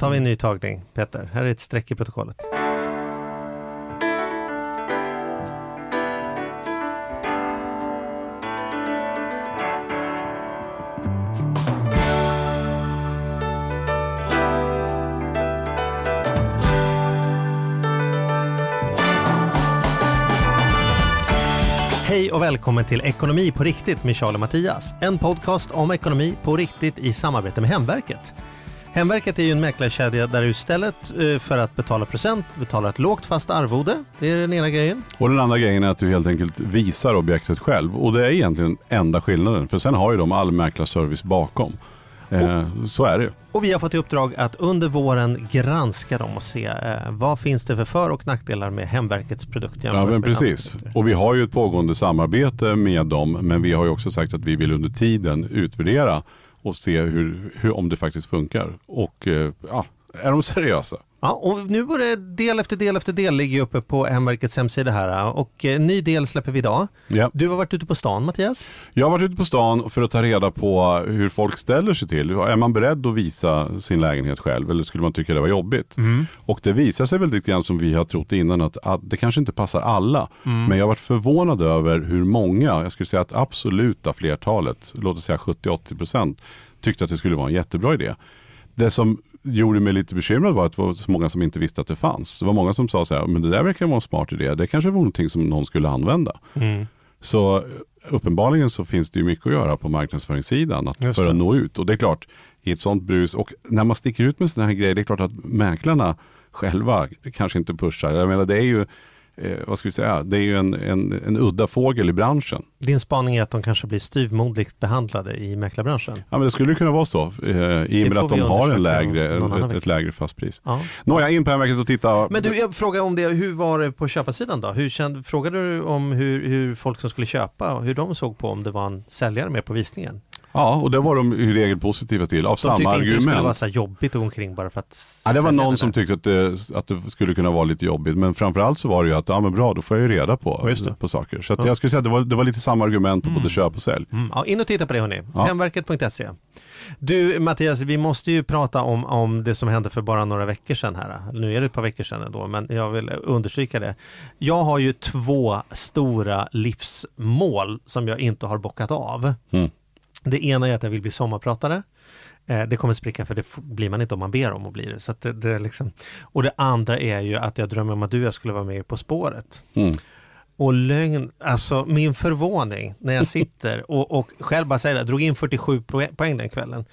tar vi en ny tagning, Peter. Här är ett streck i protokollet. Hej och välkommen till Ekonomi på riktigt med Charlie och Mattias. En podcast om ekonomi på riktigt i samarbete med Hemverket. Hemverket är ju en mäklarkedja där du istället eh, för att betala procent betalar ett lågt fast arvode. Det är den ena grejen. Och den andra grejen är att du helt enkelt visar objektet själv. Och det är egentligen enda skillnaden. För sen har ju de all mäklarservice bakom. Eh, så är det ju. Och vi har fått i uppdrag att under våren granska dem och se eh, vad finns det för för och nackdelar med Hemverkets produkt Ja men precis. Och vi har ju ett pågående samarbete med dem. Men vi har ju också sagt att vi vill under tiden utvärdera och se hur, hur, om det faktiskt funkar. Och eh, ja, är de seriösa? Ja, och nu börjar del efter del efter del ligga uppe på Hemverkets hemsida här och eh, ny del släpper vi idag. Ja. Du har varit ute på stan Mattias? Jag har varit ute på stan för att ta reda på hur folk ställer sig till. Är man beredd att visa sin lägenhet själv eller skulle man tycka det var jobbigt? Och det visar sig väl lite grann som vi har trott innan att, att det kanske inte passar alla. Men jag har varit förvånad över hur många, jag skulle säga att absoluta flertalet, låt oss säga 70-80% tyckte att det skulle vara en jättebra idé. Det som gjorde mig lite bekymrad var att det var så många som inte visste att det fanns. Det var många som sa så här, men det där verkar vara en smart idé. Det kanske var någonting som någon skulle använda. Så eh, uppenbarligen så finns det ju mycket att göra på marknadsföringssidan att, för att nå ut. Och det är klart, i ett sånt brus och när man sticker ut med sådana här grejer, det är klart att mäklarna själva kanske inte pushar. Jag menar det är ju, eh, vad ska vi säga, det är ju en, en, en udda fågel i branschen. Din spaning är att de kanske blir styvmoderligt behandlade i mäklarbranschen? Ja men det skulle kunna vara så, eh, i och med att de har en lägre, ett, ett lägre fast pris. Ja. Nåja, in på Hemverket och titta. Men du, jag frågar om det, hur var det på köparsidan då? Hur kände, frågade du om hur, hur folk som skulle köpa, hur de såg på om det var en säljare med på visningen? Ja, och det var de i regel positiva till, av De samma tyckte inte det skulle argument. vara så jobbigt att gå omkring bara för att Ja, det var någon där. som tyckte att det, att det skulle kunna vara lite jobbigt. Men framförallt så var det ju att, ja men bra, då får jag ju reda på, det. på saker. Så Ja. jag skulle säga att det var, det var lite samma argument på både köp och sälj. Mm, ja, in och titta på det hörni, Ja. hemverket.se. Du Mattias, vi måste ju prata om, om det som hände för bara några veckor sedan här. Nu är det ett par veckor sedan ändå, men jag vill understryka det. Jag har ju två stora livsmål som jag inte har bockat av. Mm. Det ena är att jag vill bli sommarpratare. Eh, Det kommer spricka för det blir man inte om man ber om att bli det. Så det, det är liksom. Och det andra är ju att jag drömmer om att du och jag skulle vara med På spåret. Mm. Och lögn, alltså min förvåning när jag sitter och, och själv bara säger det, drog in 47 poäng- poäng den kvällen.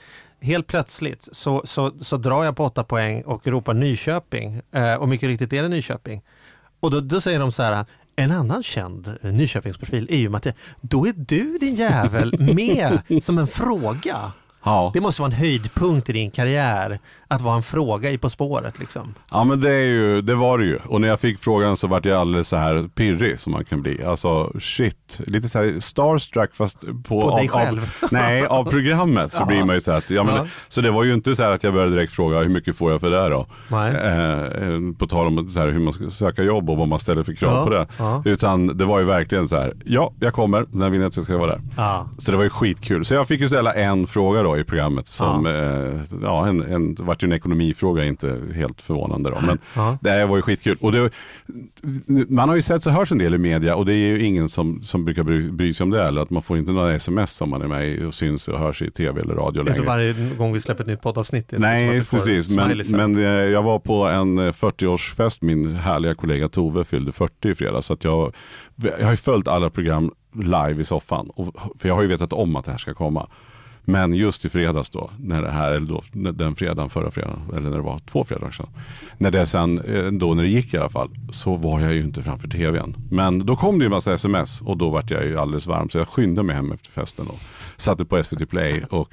Helt plötsligt så, så, så drar jag på 8 poäng och ropar Nyköping eh, och mycket riktigt är det Nyköping. Och då, då säger de så här, en annan känd eh, Nyköpingsprofil är ju Mattias, då är du din jävel med som en fråga. Ja. Det måste vara en höjdpunkt i din karriär att vara en fråga i På spåret liksom. ja, men det, är ju, det var det ju. Och när jag fick frågan så vart jag alldeles så här pirrig som man kan bli. Alltså shit, lite så här starstruck fast på, På av, dig själv. Av, nej, av programmet så Ja. blir man ju så här att, ja, men, Ja. Så det var ju inte så här att jag började direkt fråga hur mycket får jag för det då? Eh, på tal om så här, hur man ska söka jobb och vad man ställer för krav Ja, på det. ja. Utan det var ju verkligen så här, ja jag kommer, när vill ni att jag ska vara där? Så det var ju skitkul. Så jag fick ju ställa en fråga då i programmet som, ja, eh, ja en, en, vart ju en ekonomifråga, inte helt förvånande då. Men Ja. det här var ju skitkul. Och det, man har ju sett och hört en del i media och det är ju ingen som, som brukar bry, bry sig om det eller att man får inte några sms om man är med och syns och hörs i tv eller radio Inte längre. varje gång vi släpper ett nytt poddavsnitt. Nej, precis. Men, men eh, jag var på en eh, 40-årsfest, min härliga kollega Tove fyllde 40 i fredags. Så jag, jag har ju följt alla program live i soffan. Och, för jag har ju vetat om att det här ska komma. Men just i fredags då, när det här, eller då, den fredagen, förra fredagen, eller när det var två fredagar sedan. När det sen, eh, då när det gick i alla fall, så var jag ju inte framför tvn. Men då kom det ju en massa sms och då vart jag ju alldeles varm. Så jag skyndade mig hem efter festen och satte på SVT Play och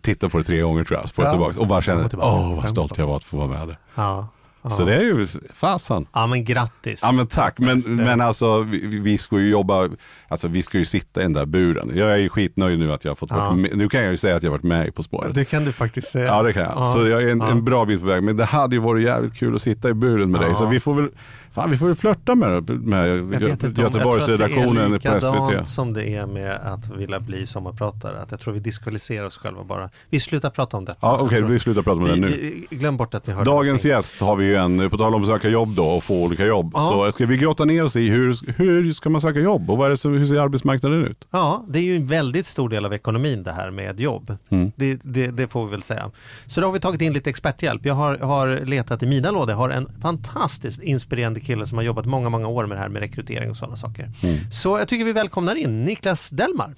tittade på det tre gånger tror jag. Spårade Ja. tillbaka och bara kände, åh och vad stolt jag var att få vara med där. Ja. Så det är ju fasen. Ja men grattis. Ja men tack, men, men alltså vi, vi ska ju jobba, alltså vi ska ju sitta i den där buren. Jag är ju skitnöjd nu att jag har fått Ja. med, nu kan jag ju säga att jag har varit med På spåret. Det kan du faktiskt säga. Ja det kan jag. Så jag är en, ja. en bra bit på väg. Men det hade ju varit jävligt kul att sitta i buren med dig. Ja. Så vi får väl, fan vi får väl flörta med, med Jag vet inte om- Göteborgsredaktionen Jag på tror att det är SVT. som det är med att vilja bli sommarpratare. Att jag tror vi diskvalificerar oss själva bara. Vi slutar prata om detta. Ja okej, tror- vi slutar prata om det nu. Glöm bort att ni hörde Dagens gäst har vi ju en, på tal om att söka jobb då och få olika jobb. Ja. Så ska vi grotta ner oss i hur, hur ska man söka jobb och vad är det som, hur ser arbetsmarknaden ut? Ja, det är ju en väldigt stor del av ekonomin det här med jobb. Mm. Det, det, det får vi väl säga. Så då har vi tagit in lite experthjälp. Jag har, har letat i mina lådor. Jag har en fantastiskt inspirerande kille som har jobbat många, många år med det här med rekrytering och sådana saker. Mm. Så jag tycker vi välkomnar in Niklas Delmar.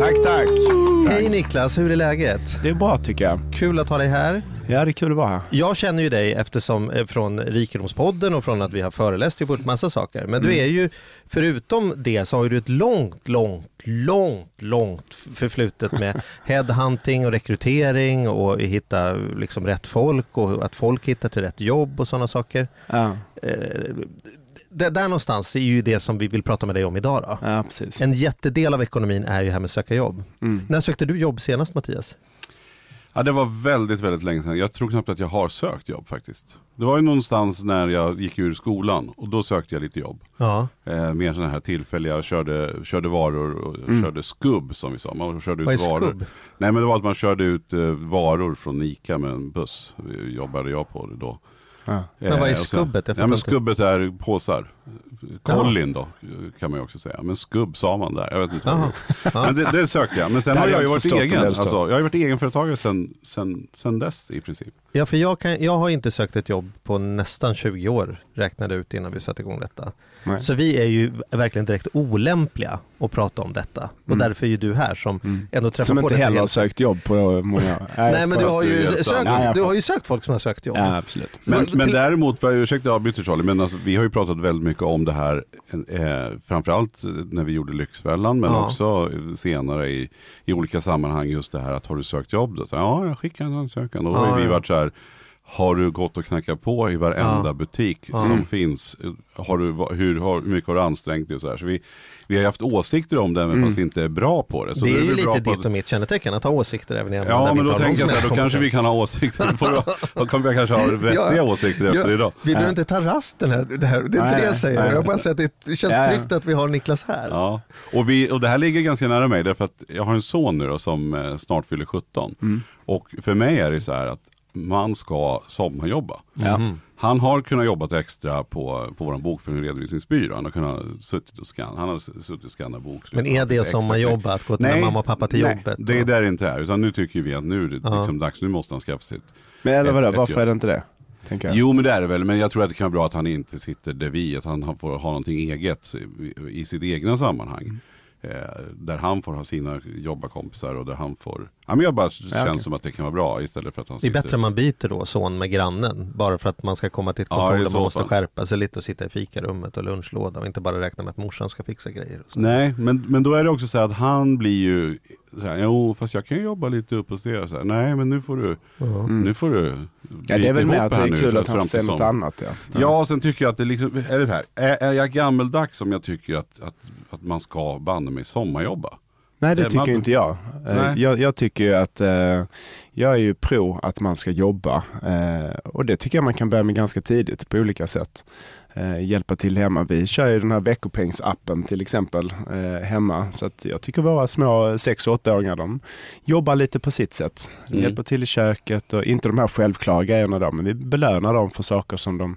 Tack, tack. Hej Niklas, hur är läget? Det är bra tycker jag. Kul att ha dig här. Det är kul att vara här. Jag känner ju dig eftersom eh, från Rikedomspodden och från att vi har föreläst på ett massa saker. Men Mm. du är ju, förutom det så har du ett långt, långt, långt, långt förflutet med headhunting och rekrytering och hitta liksom rätt folk och att folk hittar till rätt jobb och sådana saker. Ja, Eh, det, där någonstans är ju det som vi vill prata med dig om idag då. ja. En jättedel av ekonomin är ju här med att söka jobb. Mm. När sökte du jobb senast Mattias? Ja det var väldigt, väldigt länge sedan. Jag tror knappt att jag har sökt jobb faktiskt. Det var ju någonstans när jag gick ur skolan och då sökte jag lite jobb. Ja. Eh, mer sådana här tillfälliga, jag körde, körde varor och Mm. körde skubb som vi sa. Man körde ut Vad är varor. skubb? Nej men det var att man körde ut eh, varor från ICA med en buss. Jobbade jag på det då. Ja. Men vad är Eh, sen- skubbet? Jag Ja men skubbet är påsar. Kollin då kan man ju också säga. Men skubb sa man där. Jag vet inte. det Jaha. är. Men det, det sökte jag. Men sen Det har jag jag ju inte varit egen. det. Alltså, jag har ju varit egenföretagare sen, sen, sen dess i princip. Ja, för jag, kan, jag har inte sökt ett jobb på nästan 20 år, räknade ut innan vi satte igång detta. Nej. Så vi är ju verkligen direkt olämpliga att prata om detta. Och Mm. därför är ju du här som Mm. ändå träffar Som på inte detta heller har sökt jobb på många år. Nej, Nej, jag men du har, ju det sökt, jag du har ju sökt folk som har sökt jobb. Ja, absolut. Men, men till- däremot, för- ursäkta jag avbryter Charlie, men alltså, vi har ju pratat väldigt mycket om det här, eh, framförallt när vi gjorde Lyxfällan, men Ja. också senare i, i olika sammanhang, just det här att har du sökt jobb? Då? Så, ja, jag skickar en ansökan. Och då har Ja, vi ja. varit så här, har du gått och knackat på i varenda Ja. butik Ja. som finns? Har du, hur, har, hur mycket har du ansträngt dig? Och så här. Så vi, vi har haft åsikter om det, men Mm. fast vi inte är bra på det. Så det är då ju lite på ditt och mitt kännetecken, att ha åsikter även i ämnen Ja, men då tänker jag så här, då kanske vi kan ha åsikter. Du- då kommer jag kanske ha vettiga Ja, åsikter efter ja. idag. Vi behöver inte ta rasten här, det, här, det är inte det jag säger. nej. Jag bara säger att det känns tryggt att vi har Niklas här. Ja, och, vi, och det här ligger ganska nära mig därför att jag har en son nu då, som eh, snart fyller 17. Mm. Och för mig är det så här att man ska sommarjobba. Ja. Mhm. Han har kunnat jobba extra på, på vår bokföring och redovisningsbyrå. Han har kunnat suttit och scanna, han har suttit och scannat bokslut. Men är det Extra som man mycket. jobbar, att gå till mamma och pappa till nej, jobbet? det är där det inte är. Utan nu tycker vi att nu är det liksom dags, nu måste han skaffa sitt Men eller vadå, varför jobb. är det inte det? Jo men det är det väl, men jag tror att det kan vara bra att han inte sitter där vi, att han får ha någonting eget i, i sitt egna sammanhang. Mm. Eh, där han får ha sina jobbarkompisar och där han får, ja men jag bara känns okej. som att det kan vara bra istället för att han Det är sitter bättre om man byter då son med grannen bara för att man ska komma till ett Ja, kontor i där man måste fall. skärpa sig lite och sitta i fikarummet och lunchlåda och inte bara räkna med att morsan ska fixa grejer. Och så. Nej, men, men då är det också så här att han blir ju, så här, jo fast jag kan ju jobba lite upp och se så här, nej men nu får du, Mm. nu får du Ja, det är väl mer att det är kul att han till något annat. Ja. Ja, och sen tycker jag att det liksom, är det så här, är, är jag gammeldags om jag tycker att, att, att man ska banne mig sommarjobba? Nej det tycker man- inte jag. Eh, jag. Jag tycker ju att eh, jag är ju pro att man ska jobba eh, och det tycker jag man kan börja med ganska tidigt på olika sätt. Eh, hjälpa till hemma. Vi kör ju den här veckopengsappen till exempel hemma så att jag tycker våra små 6-8-åringar de jobbar lite på sitt sätt. Mm. Hjälper till i köket och inte de här självklara grejerna då men vi belönar dem för saker som de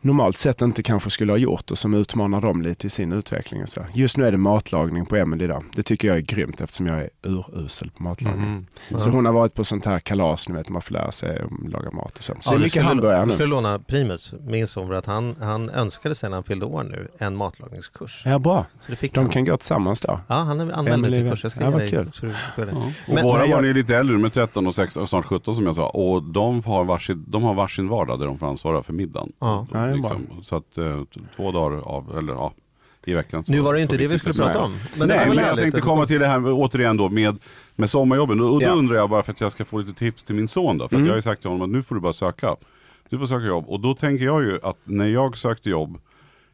normalt sett inte kanske skulle ha gjort och som utmanar dem lite i sin utveckling. Så. Just nu är det matlagning på Emelie idag. Det tycker jag är grymt eftersom jag är urusel på matlagning. Mhm. Ja. Så hon har varit på sånt här kalas, ni vet man får lära sig att laga mat och så. Så Ja, det är du mycket skulle- hamburgare Du nu. skulle låna Primus, min son, för att han, han önskade sig när han fyllde år nu en matlagningskurs. Ja bra, Så det fick de han. kan gå tillsammans då. Ja, han är anmäld Emelie till vet. kurs. Jag ska Ja, vad kul. Så du. Ja. Och Men- våra barn är lite äldre, är 13 och 16, och snart 17 som jag sa. Och de har varsin, de har varsin vardag där de får ansvara för middagen. Ja. Det är liksom. Så att eh, två dagar av, eller ja, i veckan. Nu var det inte det vi skulle prata om. Men Nej, men jag tänkte komma till det här med- återigen då med, med sommarjobben. Och, och då Ja. undrar jag bara för att jag ska få lite tips till min son då. För Mm. att jag har ju sagt till honom att nu får du bara söka. Du får söka jobb. Och då tänker jag ju att när jag sökte jobb,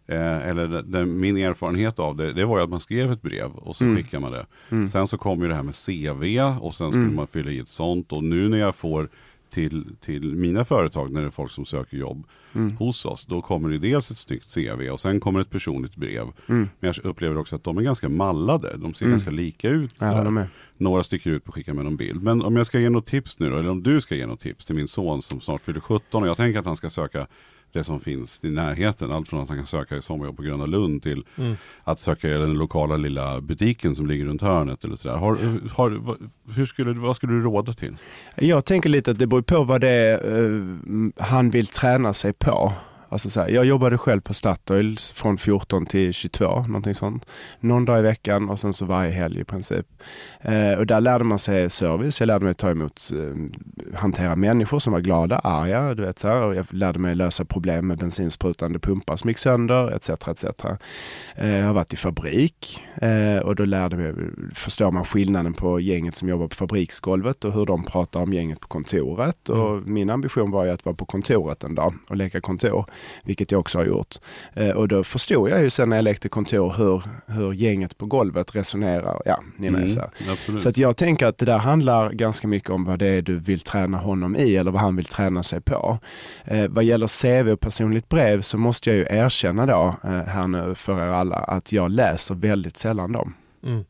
eh, eller den, den, min erfarenhet av det, det var ju att man skrev ett brev och så Mm. skickar man det. Mm. Sen så kom ju det här med CV och sen skulle Mm. man fylla i ett sånt. Och nu när jag får till, till mina företag, när det är folk som söker jobb Mm. hos oss, då kommer det dels ett snyggt CV och sen kommer ett personligt brev. Mm. Men jag upplever också att de är ganska mallade. De ser Mm. ganska lika ut. Med. Några sticker ut på skicka med någon bild. Men om jag ska ge något tips nu då, eller om du ska ge något tips till min son som snart fyller 17 och jag tänker att han ska söka det som finns i närheten. Allt från att han kan söka i sommarjobb på Gröna Lund till Mm. att söka i den lokala lilla butiken som ligger runt hörnet eller sådär. Har, har, hur skulle, vad skulle du råda till? Jag tänker lite att det beror på vad det är eh, han vill träna sig på. Alltså så här, jag jobbade själv på Statoil från 14 till 22, någonting sånt. Någon dag i veckan och sen så varje helg i princip. Eh, och där lärde man sig service, jag lärde mig ta emot, eh, hantera människor som var glada, arga, du vet så här. Och jag lärde mig lösa problem med bensinsprutande pumpar som gick sönder, etc. etc. Eh, jag har varit i fabrik eh, och då lärde mig, förstår man skillnaden på gänget som jobbar på fabriksgolvet och hur de pratar om gänget på kontoret. Och min ambition var ju att vara på kontoret en dag och leka kontor, vilket jag också har gjort. Eh, och då förstod jag ju sen när jag lekte kontor hur, hur gänget på golvet resonerar. Ja, ni med så. Så att jag tänker att det där handlar ganska mycket om vad det är du vill träna honom i eller vad han vill träna sig på. Eh, vad gäller CV och personligt brev så måste jag ju erkänna då eh, här nu för er alla att jag läser väldigt sällan dem. Mm.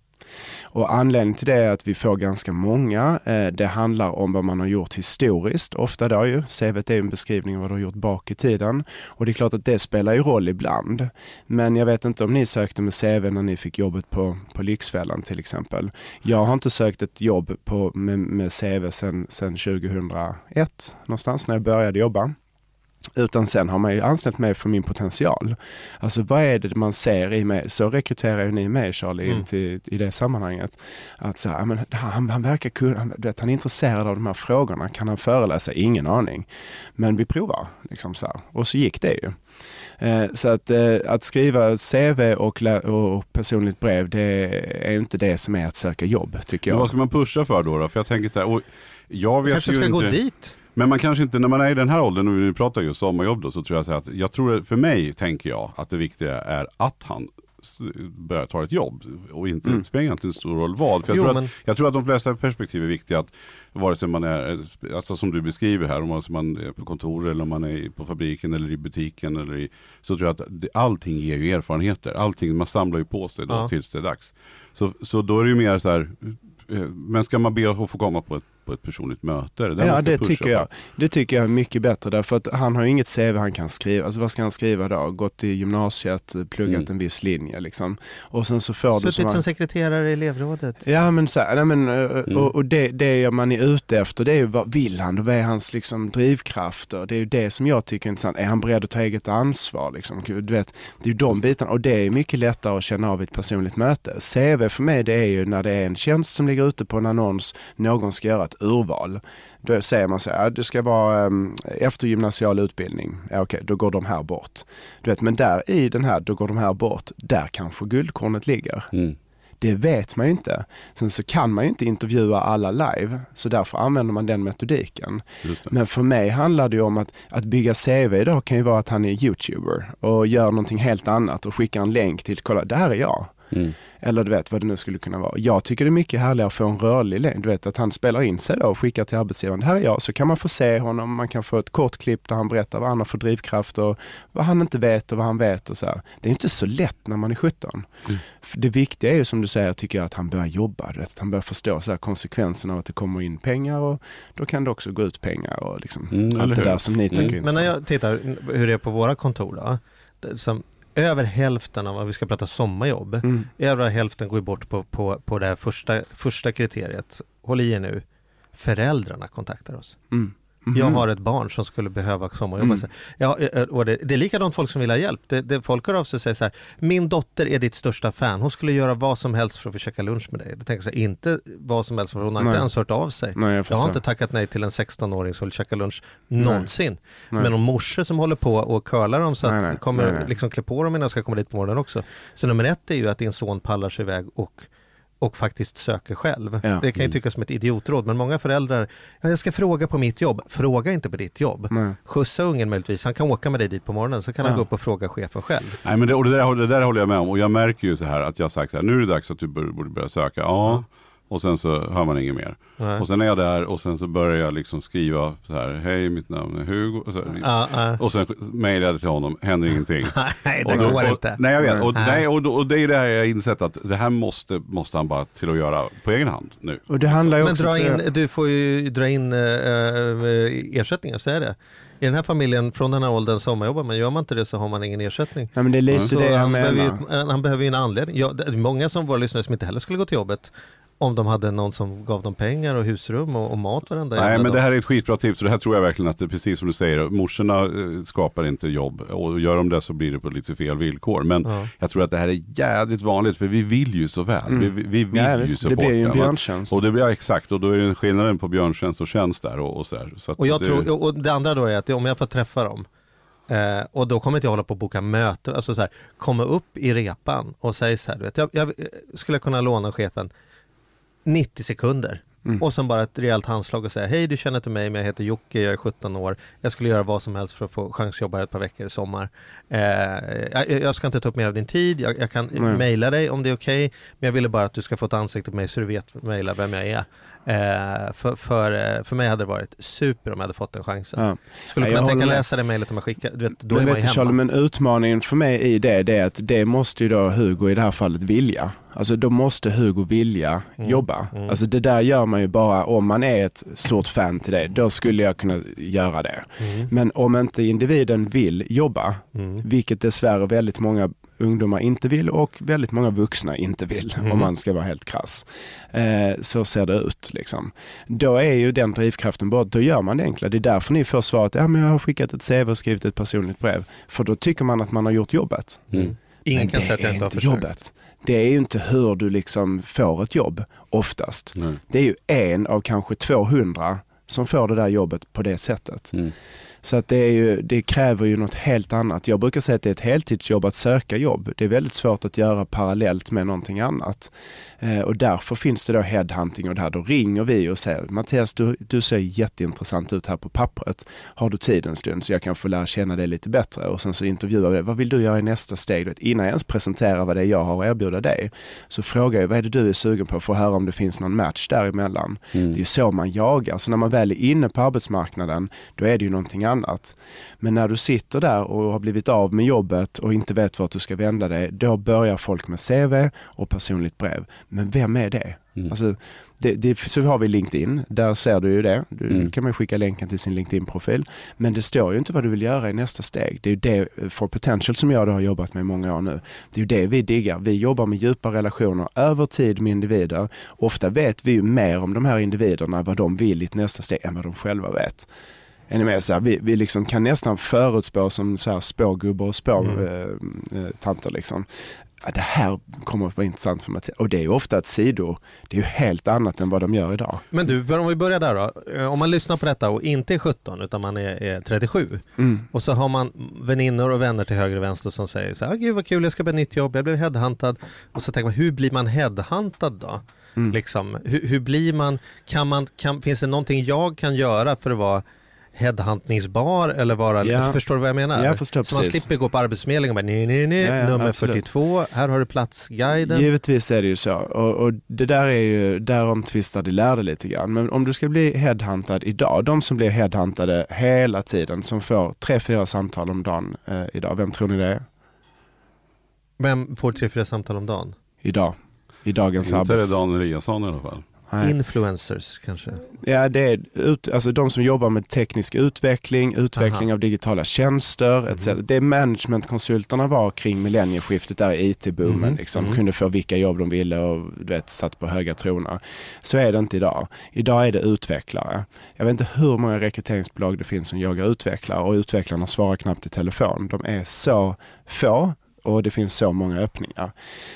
Och anledningen till det är att vi får ganska många. Eh, det handlar om vad man har gjort historiskt, ofta då ju. CV är en beskrivning av vad du har gjort bak i tiden. Och det är klart att det spelar ju roll ibland. Men jag vet inte om ni sökte med CV när ni fick jobbet på, på Lyxfällan till exempel. Jag har inte sökt ett jobb på, med, med CV sedan 2001 någonstans när jag började jobba. Utan sen har man ju anställt mig för min potential. Alltså vad är det man ser i mig? Så rekryterar ju ni mig Charlie in Mm. till, i det sammanhanget. Att så här, men han, han verkar kunna, han, du vet, han är intresserad av de här frågorna. Kan han föreläsa? Ingen aning. Men vi provar. Liksom så här. Och så gick det ju. Eh, så att, eh, att skriva CV och, och personligt brev, det är inte det som är att söka jobb tycker Men jag. vad ska man pusha för då? då? För jag tänker så här, och jag vet kanske ju ska inte, gå dit. Men man kanske inte, när man är i den här åldern, och vi pratar just sommarjobb då, så tror jag så att, jag tror, för mig tänker jag att det viktiga är att han börjar ta ett jobb och inte Mm. spelar egentligen stor roll vad. För jag, Jo, tror men- att, jag tror att de flesta perspektiv är viktiga, att vare sig man är, alltså som du beskriver här, om man är på kontor eller om man är på fabriken eller i butiken eller i, så tror jag att det, allting ger ju erfarenheter. Allting, man samlar ju på sig då Ja. tills det är dags. Så, så då är det ju mer så här, eh, men ska man be att få komma på ett, på ett personligt möte? Det Ja, det tycker jag. Det tycker jag är mycket bättre därför att han har ju inget CV han kan skriva. Alltså vad ska han skriva då? Gått i gymnasiet, pluggat Mm. en viss linje liksom. Och sen så får du Suttit som... som sekreterare i elevrådet. Ja men så här, nej, men, eh, Mm. och, och det, det man är ute efter det är ju vad vill han? Vad är hans liksom, drivkrafter? Det är ju det som jag tycker är intressant. Är han beredd att ta eget ansvar? Liksom? Du vet, det är ju de bitarna och det är mycket lättare att känna av i ett personligt möte. CV för mig det är ju när det är en tjänst som ligger ute på en annons, någon ska göra ett urval. Då säger man så här, det ska vara um, eftergymnasial utbildning. Ja, Okej, då går de här bort. Du vet, men där i den här, då går de här bort. Där kanske guldkornet ligger. Mm. Det vet man ju inte. Sen så kan man ju inte intervjua alla live, så därför använder man den metodiken. Men för mig handlar det ju om att, att bygga CV idag kan ju vara att han är YouTuber och gör någonting helt annat och skickar en länk till, kolla, det här är jag. Mm. Eller du vet vad det nu skulle kunna vara. Jag tycker det är mycket härligare att få en rörlig länk. Du vet att han spelar in sig då och skickar till arbetsgivaren. Det här är jag. Så kan man få se honom. Man kan få ett kort klipp där han berättar vad han har för drivkraft och vad han inte vet och vad han vet och så här. Det är inte så lätt när man är 17. Mm. För Det viktiga är ju som du säger, tycker jag, att han börjar jobba. Du vet, att han börjar förstå så här, konsekvenserna av att det kommer in pengar och då kan det också gå ut pengar och liksom Mm, allt det där som ni tycker Mm. Men när jag tittar hur det är på våra kontor då. Som över hälften av, vi ska prata sommarjobb, Mm. över hälften går bort på, på, på det här första, första kriteriet. Håll i er nu. Föräldrarna kontaktar oss. Mm. Jag har ett barn som skulle behöva sommarjobba. Mm. Ja, eh, och det, det är likadant folk som vill ha hjälp. Det, det, folk hör av sig och säger så här, min dotter är ditt största fan. Hon skulle göra vad som helst för att få käka lunch med dig. Det tänker jag här, inte vad som helst för hon har Nej. inte ens hört av sig. Nej, jag Jag har inte tackat nej till en 16-åring som vill käka lunch någonsin. Nej. Men om morsor som håller på och curlar dem så att Nej, kommer liksom klä på dem innan de ska komma dit på morgonen också. Så nummer ett är ju att din son pallar sig iväg och och faktiskt söker själv. Ja. Det kan ju tyckas som ett idiotråd men många föräldrar, ja, jag ska fråga på mitt jobb. Fråga inte på ditt jobb. Nej. Skjutsa ungen möjligtvis, han kan åka med dig dit på morgonen så kan han Ja. gå upp och fråga chefen själv. Nej, men det, och det, där, det där håller jag med om. Och jag märker ju så här att jag sagt så här, nu är det dags att du borde börja söka. Ja. Och sen så hör man inget mer. Nej. Och sen är jag där och sen så börjar jag liksom skriva så här, hej mitt namn är Hugo. Och, så, Ja, ja. och sen mejlar jag till honom, händer ingenting. Nej, det Och då- går och, inte. Nej jag vet, och, Nej. nej, och, då- och det är det här jag har insett att det här måste, måste han bara till att göra på egen hand nu. Och det handlar ju Men dra jag- in, du får ju dra in äh, ersättningar, så är det. I den här familjen, från den här åldern sommarjobbar men gör man inte det så har man ingen ersättning. Nej men det är lite Så det han, behöver ju, han behöver ju en anledning. Ja, det är många som våra lyssnare som inte heller skulle gå till jobbet om de hade någon som gav dem pengar och husrum och, och mat varenda Nej men det dag. här är ett skitbra tips och det här tror jag verkligen att det är precis som du säger. Morsorna eh, skapar inte jobb och gör de det så blir det på lite fel villkor. Men Ja. jag tror att det här är jävligt vanligt för vi vill ju så väl. Vi, vi vi vill Ja, ju visst, det supporta. blir ju en björntjänst. Och det blir ja, exakt och då är det skillnaden på björntjänst och tjänst där och, och så här. Så att Och, jag det, tror, och det andra då är att om jag får träffa dem eh, och då kommer inte jag hålla på att boka möte, alltså så här, komma upp i repan och säga så här, du vet, jag, jag skulle kunna låna chefen 90 sekunder Mm. och sen bara ett rejält handslag och säga hej du känner inte mig men jag heter Jocke, jag är 17 år, jag skulle göra vad som helst för att få chans att jobba ett par veckor i sommar. Eh, jag, jag ska inte ta upp mer av din tid, jag, jag kan mejla dig om det är okej, men jag ville bara att du ska få ett ansikte på mig så du vet mejla vem jag är. Eh, för, för, eh, för mig hade det varit super om jag hade fått den chansen. Ja. Skulle Ja, jag kunna tänka med. läsa det mejlet om jag skickar, du vet, då men är man ju du, Charlie, hemma. men utmaningen för mig i det, det är att det måste ju då Hugo i det här fallet vilja. Alltså då måste Hugo vilja Mm, jobba. mm. Alltså det där gör man ju bara om man är ett stort fan till det. Då skulle jag kunna göra det. Mm. Men om inte individen vill jobba, Mm. vilket dessvärre väldigt många ungdomar inte vill och väldigt många vuxna inte vill, Mm. om man ska vara helt krass. Eh, så ser det ut liksom. Då är ju den drivkraften bara, då gör man det enkla. Det är därför ni får svaret, ja men jag har skickat ett CV och skrivit ett personligt brev. För då tycker man att man har gjort jobbet. Mm. Ingen men kan det säga att jag är inte har försökt. jobbet. Det är ju inte hur du liksom får ett jobb oftast. Nej. Det är ju en av kanske 200 som får det där jobbet på det sättet. Mm. Så att det, är ju, det kräver ju något helt annat. Jag brukar säga att det är ett heltidsjobb att söka jobb. Det är väldigt svårt att göra parallellt med någonting annat. Eh, och därför finns det då headhunting och det här. Då ringer vi och säger Mattias, du, du ser jätteintressant ut här på pappret. Har du tid en stund så jag kan få lära känna dig lite bättre? Och sen så intervjuar vi dig. Vad vill du göra i nästa steg? Innan jag ens presenterar vad det är jag har att erbjuda dig så frågar jag vad är det du är sugen på för att höra om det finns någon match däremellan. Mm. Det är ju så man jagar. Så när man väl är inne på arbetsmarknaden, då är det ju någonting annat. Men när du sitter där och har blivit av med jobbet och inte vet vart du ska vända dig, då börjar folk med CV och personligt brev. Men vem är det? Mm. Alltså, det, det, så har vi LinkedIn, där ser du ju det. Du Mm. kan man skicka länken till sin LinkedIn-profil. Men det står ju inte vad du vill göra i nästa steg. Det är ju det eh, for potential som jag har jobbat med i många år nu. Det är ju det vi diggar. Vi jobbar med djupa relationer över tid med individer. Ofta vet vi ju mer om de här individerna, vad de vill i ett nästa steg, än vad de själva vet. Är ni med? Så här, vi vi liksom kan nästan förutspå som så här spågubbar och spåtanter. Mm. Eh, tanter liksom. Ja, det här kommer att vara intressant för Mattias. Och det är ju ofta ett sido. Det är ju helt annat än vad de gör idag. Men du, om vi börjar där då. Eh, Om man lyssnar på detta och inte är 17 utan man är, är 37 Mm. och så har man väninnor och vänner till höger och vänster som säger så här, "Ah, gud vad kul, jag ska börja ett nytt jobb, jag blev headhuntad. Och så tänker man, hur blir man headhuntad då? Mm. Liksom, hur, hur blir man, kan man, kan, finns det någonting jag kan göra för att vara headhuntningsbar eller vara, Ja. alltså, förstår du vad jag menar? Jag förstår så man slipper gå på Arbetsförmedlingen och bara, nej, nej, nej, Ja, ja, nummer absolut. 42, här har du platsguiden. Givetvis är det ju så. Och, och det där är ju, därom tvistar de lärde lite grann. Men om du ska bli headhuntad idag, de som blir headhuntade hela tiden, som får tre, fyra samtal om dagen eh, idag, vem tror ni det är? Vem får tre, fyra samtal om dagen? Idag. I dagens Inte är det arbets... Dan Eliasson i alla fall. Nej. Influencers kanske? Ja, det är ut, alltså de som jobbar med teknisk utveckling, utveckling Aha. av digitala tjänster etc. Mhm. Det managementkonsulterna var kring millennieskiftet där i IT-boomen. Mhm. Liksom, Mhm. Kunde få vilka jobb de ville och du vet, satt på höga troner. Så är det inte idag. Idag är det utvecklare. Jag vet inte hur många rekryteringsbolag det finns som jagar utvecklare och utvecklarna svarar knappt i telefon. De är så få och det finns så många öppningar.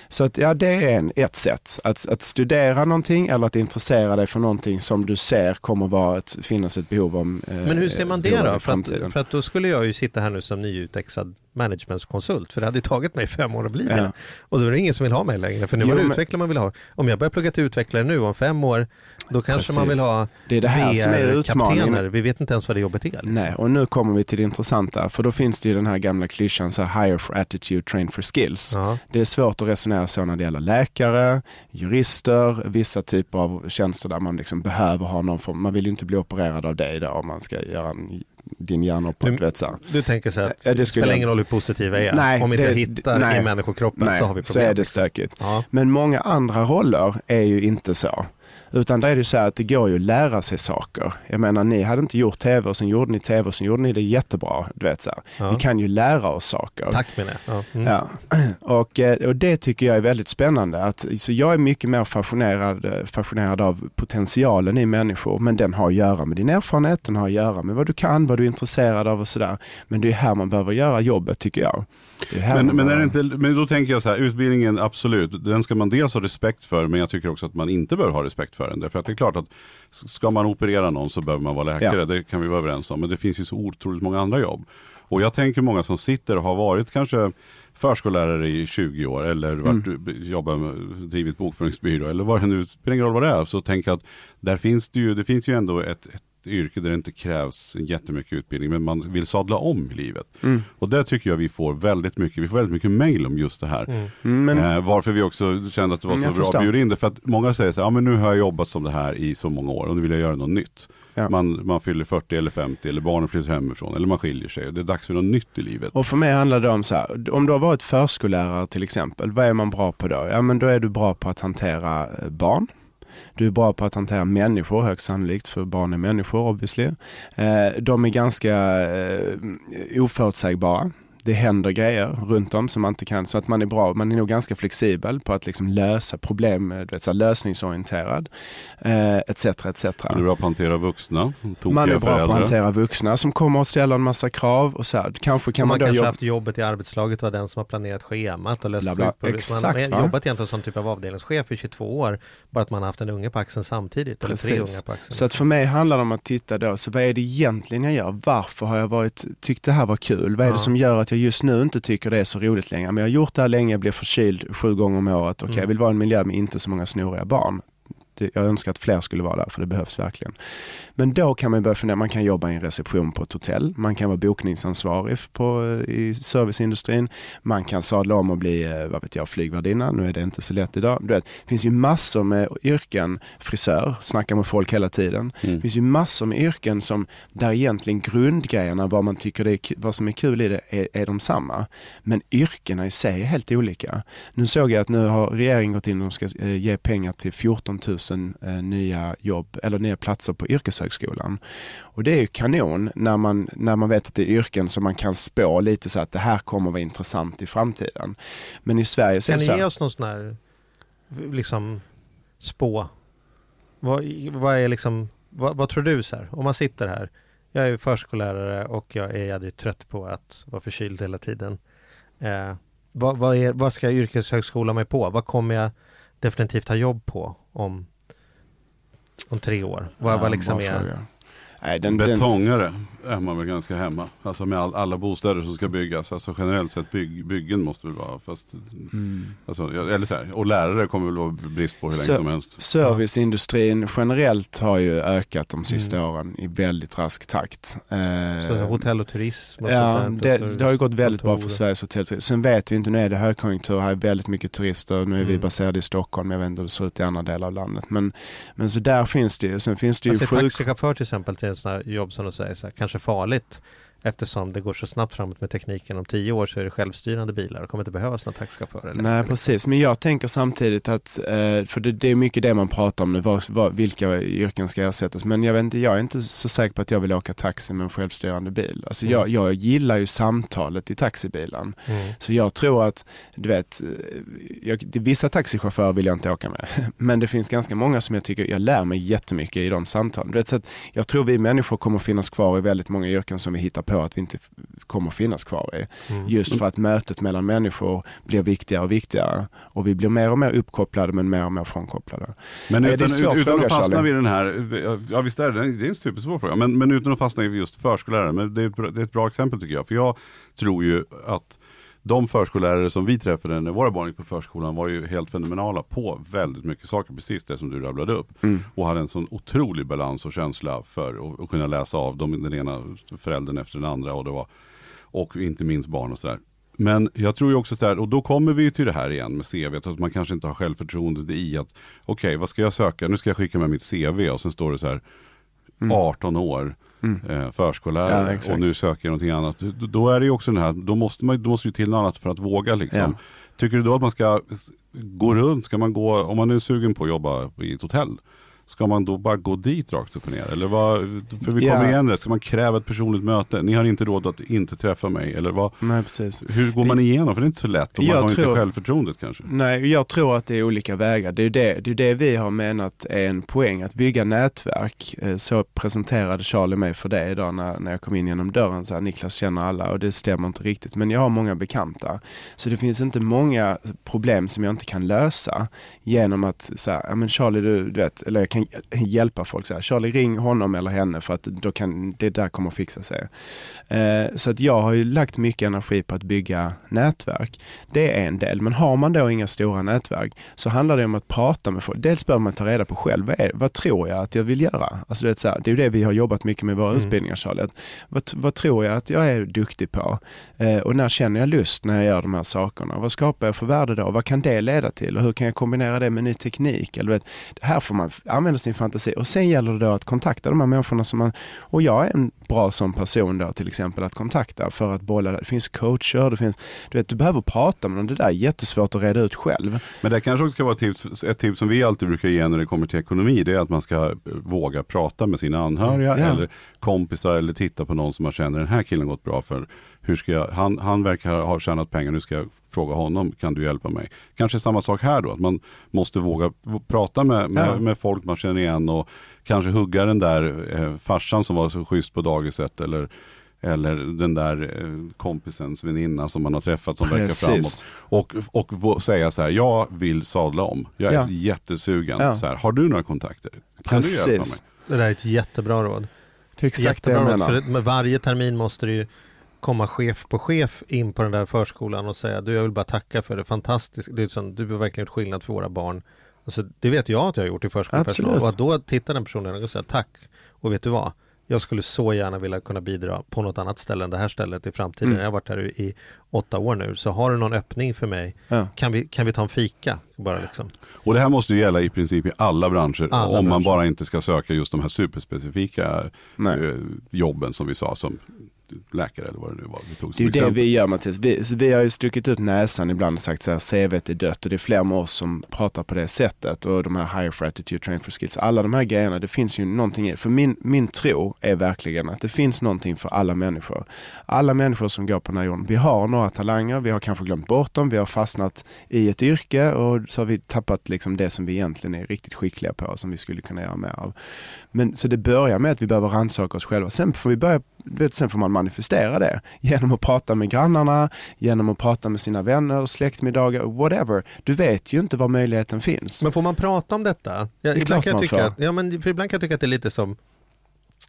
Så att, ja, det är en, ett sätt. Att, att studera någonting eller att intressera dig för någonting som du ser kommer vara ett, finnas ett behov om. Eh, Men hur ser man det då? För att, för att då skulle jag ju sitta här nu som nyutexad managementkonsult, för det hade tagit mig fem år att bli det. Ja. Och då är det ingen som vill ha mig längre, för nu Jo, är det men- utvecklare man vill ha. Om jag börjar plugga till utvecklare nu om fem år, då kanske man vill Precis. ha Det är det här som är utmaningen. Vi vet inte ens vad det jobbet är. Liksom. Nej, och nu kommer vi till det intressanta. För då finns det ju den här gamla klyschan, så hire for attitude, train for skills. Ja. Det är svårt att resonera så när det gäller läkare, jurister, vissa typer av tjänster där man liksom behöver ha någon form, man vill ju inte bli opererad av dig då om man ska göra en, din hjärnoperation. Du- du vet så här. Du tänker så att Ja, det spelar ingen roll hur positiva är. Nej, Om inte det- jag hittar nej. i människokroppen Nej, så har vi så problem. är det stökigt. Ja. Men många andra roller är ju inte så. Utan där är det så här att det går ju att lära sig saker. Jag menar ni hade inte gjort tv och sen gjorde ni tv och sen gjorde ni det jättebra. Du vet så. Ja. Vi kan ju lära oss saker. Tack menar jag. Ja. Mm. Ja. Och, eh, och det tycker jag är väldigt spännande. Att, så jag är mycket mer fascinerad, eh, fascinerad av potentialen i människor. Men den har att göra med din erfarenhet, den har att göra med vad du kan, vad du är intresserad av och sådär. Men det är här man behöver göra jobbet tycker jag. Men, men, är inte, men då tänker jag så här, utbildningen absolut, den ska man dels ha respekt för, men jag tycker också att man inte bör ha respekt för den. Därför att det är klart att ska man operera någon så behöver man vara läkare, Ja. det kan vi vara överens om. Men det finns ju så otroligt många andra jobb. Och jag tänker många som sitter och har varit kanske förskollärare i 20 år eller varit, jobbat med, drivit bokföringsbyrå eller vad det nu spelar ingen roll vad det är. Så tänker jag att där finns det ju, det finns ju ändå ett, ett yrke där det inte krävs jättemycket utbildning men man vill sadla om i livet. Mm. Och där tycker jag vi får väldigt mycket, vi får väldigt mycket mail om just det här. Mm, Men, Eh, varför vi också kände att det var Mm, så bra att bjuda in det. För att många säger så här, ja men nu har jag jobbat som det här i så många år och nu vill jag göra något nytt. Ja. Man, man fyller 40 eller 50 eller barnen flyttar hemifrån eller man skiljer sig. och Det är dags för något nytt i livet. Och för mig handlar det om så här, om du har varit förskollärare till exempel, vad är man bra på då? Ja men då är du bra på att hantera eh, barn. Du är bra på att hantera människor, högst sannolikt, för barn är människor obviously. Eh, de är ganska eh, oförutsägbara. Det händer grejer runt om som man inte kan, så att man är bra, man är nog ganska flexibel på att liksom lösa problem, eh, du vet, så här, lösningsorienterad, eh, etc. etc. Man är bra på att hantera vuxna, Man är bra på att hantera vuxna som kommer och ställer en massa krav och så här. Kanske kan man, man, då kanske jobba... haft jobbet i arbetslaget var den som har planerat schemat och löst Bla, bla. Exakt, Man va? har jobbat egentligen som typ av avdelningschef i 22 år, bara att man har haft en unge på axeln samtidigt, eller tre unga på axeln. Så att för mig handlar det om att titta då, så vad är det egentligen jag gör? Varför har jag varit, tyckt det här var kul? Vad är Ja. det som gör att jag just nu inte tycker det är så roligt längre? Men jag har gjort det här länge, jag blir förkyld sju gånger om året. Okej, Mm. jag vill vara i en miljö med inte så många snoriga barn. Jag önskar att fler skulle vara där, för det behövs verkligen. Men då kan man börja fundera, man kan jobba i en reception på ett hotell, man kan vara bokningsansvarig på, eh, i serviceindustrin, man kan sadla om och bli, eh, vad vet jag, flygvärdinna. Nu är det inte så lätt idag. Du vet, det finns ju massor med yrken, frisör, snackar med folk hela tiden. Mm. Det finns ju massor med yrken som, där egentligen grundgrejerna, vad man tycker det är, vad som är kul i det, är, är de samma. Men yrkena i sig är helt olika. Nu såg jag att nu har regeringen gått in och ska eh, ge pengar till 14 000 eh, nya jobb, eller nya platser på yrkeshögskolan. Och det är ju kanon när man, när man vet att det är yrken som man kan spå lite så att det här kommer vara intressant i framtiden. Men i Sverige så är Kan det ni så ge här, oss någon sån här, liksom, spå? Vad, vad är liksom, vad, vad tror du så här? Om man sitter här, jag är förskollärare och jag är jädrigt trött på att vara förkyld hela tiden. Eh, vad, vad, är, vad ska jag yrkeshögskola mig på? Vad kommer jag definitivt ha jobb på om, om tre år? Vad, Ja, vad liksom är... fråga. Nej, den, den, Betongare är man väl ganska hemma. Alltså med all, alla bostäder som ska byggas. Alltså generellt sett bygg, byggen måste väl vara. Fast, mm. alltså, eller så här, och lärare kommer väl vara brist på hur länge som helst. Serviceindustrin generellt har ju ökat de sista Mm. åren i väldigt rask takt. Eh, Så hotell och turism och Ja, sånt det, där, det har ju gått väldigt bra för. Sveriges hotellturism. Sen vet vi inte, nu är det högkonjunktur, här är väldigt mycket turister. Nu är vi Mm. baserade i Stockholm, jag vet inte hur det ser ut i andra delar av landet. Men, men så där finns det ju. Sen finns det ju Alltså sjuk... taxichaufför till exempel till en sån här jobb som du säger, så här, kanske farligt. Eftersom det går så snabbt framåt med tekniken. Om tio år så är det självstyrande bilar och kommer inte behövas någon taxichaufför. Nej, precis. Men jag tänker samtidigt att, eh, för det, är mycket det man pratar om nu, var, var, vilka yrken ska ersättas. Men jag vet inte, jag är inte så säker på att jag vill åka taxi med en självstyrande bil. Alltså jag, Mm. jag gillar ju samtalet i taxibilen. Mm. Så jag tror att, du vet, eh, jag, vissa taxichaufförer vill jag inte åka med. Men det finns ganska många som jag tycker, jag lär mig jättemycket i de samtalen. Du vet, så jag tror vi människor kommer finnas kvar i väldigt många yrken som vi hittar på att vi inte kommer finnas kvar i. Mm. Just för att mötet mellan människor blir viktigare och viktigare. Och vi blir mer och mer uppkopplade men mer och mer frånkopplade. Men utan, utan fråga, att fastna vid den här, ja visst är det, det är en supersvår fråga, men, men utan att fastna i just förskollärare, men det är, det är ett bra exempel tycker jag. För jag tror ju att de förskollärare som vi träffade när våra barn gick på förskolan var ju helt fenomenala på väldigt mycket saker, precis det som du rabblade upp. Mm. Och hade en sån otrolig balans och känsla för att, kunna läsa av dem, den ena föräldern efter den andra och det var, och inte minst barn och sådär. Men jag tror ju också så här, och då kommer vi till det här igen med CV, att man kanske inte har självförtroendet i att, okej vad ska jag söka, nu ska jag skicka med mitt CV och sen står det så här, 18 år, Mm. eh, Ja, förskollärare exakt. och nu söker jag någonting annat. Då- är det ju också den här, då måste, man, då måste det till något annat för att våga liksom. Ja. Tycker du då att man ska gå runt, ska man gå, om man är sugen på att jobba i ett hotell, ska man då bara gå dit rakt upp och ner? Eller vad, för vi Ja. kommer igen där, ska man kräva ett personligt möte? Ni har inte råd att inte träffa mig, eller vad? Nej, precis. Hur går man igenom? För det är inte så lätt och man Jag har tror- inte självförtroendet kanske. Nej, jag tror att det är olika vägar. Det är det, det, är det vi har menat är en poäng, att bygga nätverk. Eh, Så presenterade Charlie mig för det idag när, när jag kom in genom dörren. Så här, Niklas känner alla och det stämmer inte riktigt. Men jag har många bekanta. Så det finns inte många problem som jag inte kan lösa genom att säga, ja men Charlie du, du vet, eller jag kan hjälpa folk så här, Charlie ring honom eller henne för att då kan, det där kommer att fixa sig. Eh, så att jag har ju lagt mycket energi på att bygga nätverk. Det är en del, men har man då inga stora nätverk så handlar det om att prata med folk. Dels bör man ta reda på själv, vad, är, vad tror jag att jag vill göra? Alltså det, är så här, det är det vi har jobbat mycket med i våra Mm. utbildningar Charlie. Att, vad, vad tror jag att jag är duktig på? Eh, och när känner jag lust när jag gör de här sakerna? Vad skapar jag för värde då? Vad kan det leda till? Och hur kan jag kombinera det med ny teknik? Eller, vet, här får man f- använda sin fantasi och sen gäller det då att kontakta de här människorna som man, och jag är en bra som person då till exempel att kontakta för att bolla det. Finns coacher, det finns, du vet, du behöver prata med dem. Det där är jättesvårt att reda ut själv. Men det kanske också ska vara ett tips, ett tips som vi alltid brukar ge när det kommer till ekonomi. Det är att man ska eh, våga prata med sina anhöriga Ja. eller kompisar eller titta på någon som man känner den här killen gått bra för. Hur ska jag, han, han verkar ha tjänat pengar, nu ska jag fråga honom, kan du hjälpa mig? Kanske samma sak här då, att man måste våga prata med, med, Ja. med folk man känner igen och kanske hugga den där eh, farsan som var så schysst på dagiset eller eller den där eh, kompisens väninna som man har träffat som verkar framåt. Precis. Och, och säga så här, jag vill sadla om. Jag är Ja. jättesugen. Ja. Så här, har du några kontakter? Kan du hjälpa mig? Precis. Det där är ett jättebra råd. Det är exakt det jag Jättebra råd, menar. för med varje termin måste det ju komma chef på chef in på den där förskolan och säga du jag vill bara tacka för det fantastiska, det är som, du har verkligen gjort skillnad för våra barn. Alltså, det vet jag att jag har gjort i förskolepersonal Absolut. och att då tittar den personen och säger tack och vet du vad? Jag skulle så gärna vilja kunna bidra på något annat ställe än det här stället i framtiden. Mm. Jag har varit här i i åtta år nu, så har du någon öppning för mig? Ja. Kan vi, kan vi ta en fika? Bara liksom. Och det här måste ju gälla i princip i alla branscher. Alla om man branscher. bara inte ska söka just de här superspecifika Nej. eh, jobben som vi sa som läkare eller vad det nu var. Vi tog Det är ju det vi gör Mattias. Vi, vi har ju stuckit ut näsan ibland och sagt så här, CVt är dött och det är fler med oss som pratar på det sättet och de här higher for attitude, train for skills. Alla de här grejerna, det finns ju någonting i det. För min, min tro är verkligen att det finns någonting för alla människor. Alla människor som går på den här jorden. Vi har några talanger, vi har kanske glömt bort dem, vi har fastnat i ett yrke och så har vi tappat liksom det som vi egentligen är riktigt skickliga på, som vi skulle kunna göra mer av. Men så det börjar med att vi behöver rannsaka oss själva. Sen får vi börja, vet, sen får man manifestera det genom att prata med grannarna, genom att prata med sina vänner, släktmiddagar, whatever. Du vet ju inte var möjligheten finns. Men får man prata om detta? Ja, är ibland, kan jag tycka att, ja, men ibland kan jag tycka att det är lite som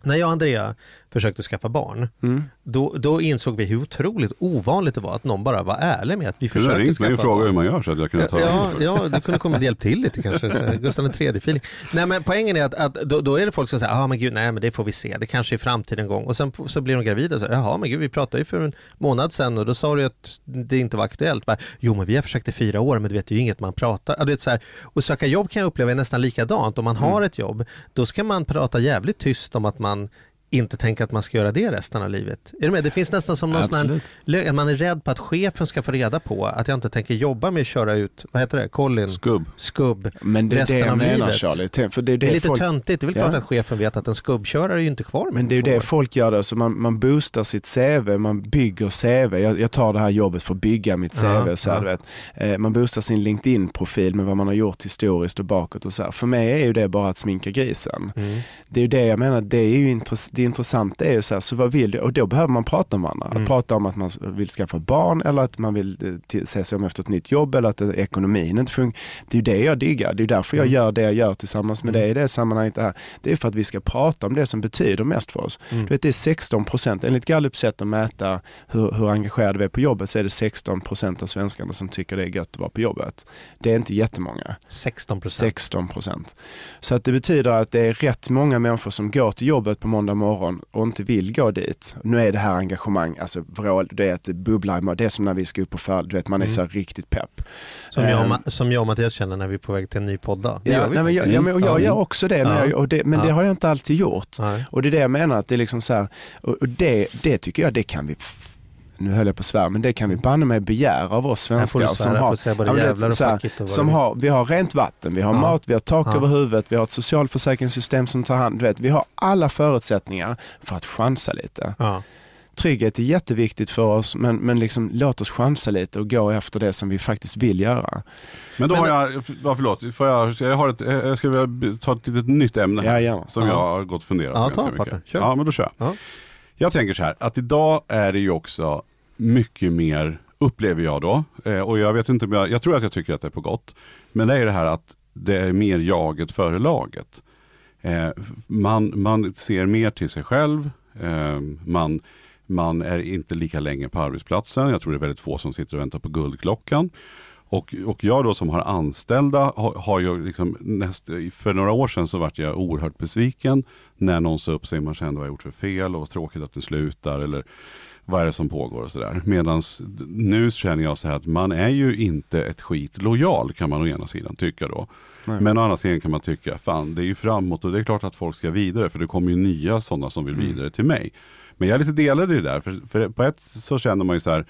när jag och Andrea försökte skaffa barn, Mm. då, då insåg vi hur otroligt ovanligt det var att någon bara var ärlig med att vi Du kunde ha försökte ringt mig och skaffa frågat hur barn. man gör så att jag kunde ta Ja, över. ja, du kunde komma och hjälpt till lite kanske. Gustav tredje feeling. Nej men poängen är att, att då, då är det folk som säger, ja ah, men gud, nej men det får vi se, det kanske är framtiden en gång. Och sen så blir de gravida och säger, jaha men gud vi pratade ju för en månad sedan och då sa du att det inte var aktuellt. Bara, jo men vi har försökt i fyra år men du vet ju inget man pratar. Ja, du vet, så här, och söka jobb kan jag uppleva är nästan likadant. Om man har ett jobb, då ska man prata jävligt tyst om att man inte tänka att man ska göra det resten av livet. Är du med? Det finns nästan som någon sån här, man är rädd på att chefen ska få reda på att jag inte tänker jobba med att köra ut, vad heter det, Colin, Skubb. skubb. Men det är resten det jag av menar livet. Charlie. För det är Det det är lite folk, töntigt, det är väl Ja. klart att chefen vet att en skubbkörare är ju inte kvar. Men det är ju det år. folk gör så man, man boostar sitt CV, man bygger CV. Jag, jag tar det här jobbet för att bygga mitt CV. Ja, så här, ja. vet. Eh, man boostar sin LinkedIn-profil med vad man har gjort historiskt och bakåt och så här. För mig är ju det bara att sminka grisen. Mm. Det är ju det jag menar, det är ju intress- det intressanta är ju så här, så vad vill du? Och då behöver man prata med varandra. Mm. Att prata om att man vill skaffa barn eller att man vill eh, se sig om efter ett nytt jobb eller att eh, ekonomin inte funkar. Det är ju det jag diggar, det är därför jag Mm. gör det jag gör tillsammans med dig i det sammanhanget. Det, här. det är för att vi ska prata om det som betyder mest för oss. Mm. Du vet, det är 16 procent, enligt Gallups sätt att mäta hur, hur engagerade vi är på jobbet så är det 16 procent av svenskarna som tycker det är gött att vara på jobbet. Det är inte jättemånga. 16 procent. 16 procent. Så att det betyder att det är rätt många människor som går till jobbet på måndag morgon och inte vill gå dit. Nu är det här engagemang, alltså vrål, det är att det bubblar i. Det är som när vi ska upp på fall, du vet man är Mm. så här riktigt pepp. Som, jag. Ma- som jag och Mattias känner när vi är på väg till en ny podda. Det Ja, nej, men jag, ja, men, och jag Ja. gör också det, Ja. jag, och det men det Ja. har jag inte alltid gjort. Nej. Och det är det jag menar, att det är liksom så här, och, och det, det tycker jag, det kan vi nu höll jag på att svära, men det kan vi banne mig begära av oss svenskar du som svära, har, Ja, det så här, som har, vi har rent vatten, vi har Ja. mat, vi har tak Ja. över huvudet, vi har ett socialförsäkringssystem som tar hand, du vet, vi har alla förutsättningar för att chansa lite. Ja. Trygghet är jätteviktigt för oss, men, men liksom, låt oss chansa lite och gå efter det som vi faktiskt vill göra. Men då Men- har jag, ja, förlåt, får jag, jag, har ett, jag ska vilja ta ett litet nytt ämne här, Ja, som Ja. jag har gått och funderat Ja, på ta ganska partner. mycket. Kör. Ja, men då kör jag. Ja. Jag tänker så här, att idag är det ju också mycket mer, upplever jag då, eh, och jag vet inte om jag, jag tror att jag tycker att det är på gott, men det är det här att det är mer jaget före laget. Eh, man, man ser mer till sig själv, eh, man, man är inte lika länge på arbetsplatsen, jag tror det är väldigt få som sitter och väntar på guldklockan. Och, och jag då som har anställda har, har ju liksom näst, för några år sedan så vart jag oerhört besviken. När någon sa upp sig, man kände vad jag gjort för fel och tråkigt att det slutar eller vad är det som pågår och sådär. Medan nu känner jag så här att man är ju inte ett skit lojal kan man å ena sidan tycka då. Nej. Men å andra sidan kan man tycka, fan det är ju framåt och det är klart att folk ska vidare för det kommer ju nya sådana som vill Mm. vidare till mig. Men jag är lite delad i det där, för, för på ett så känner man ju så här,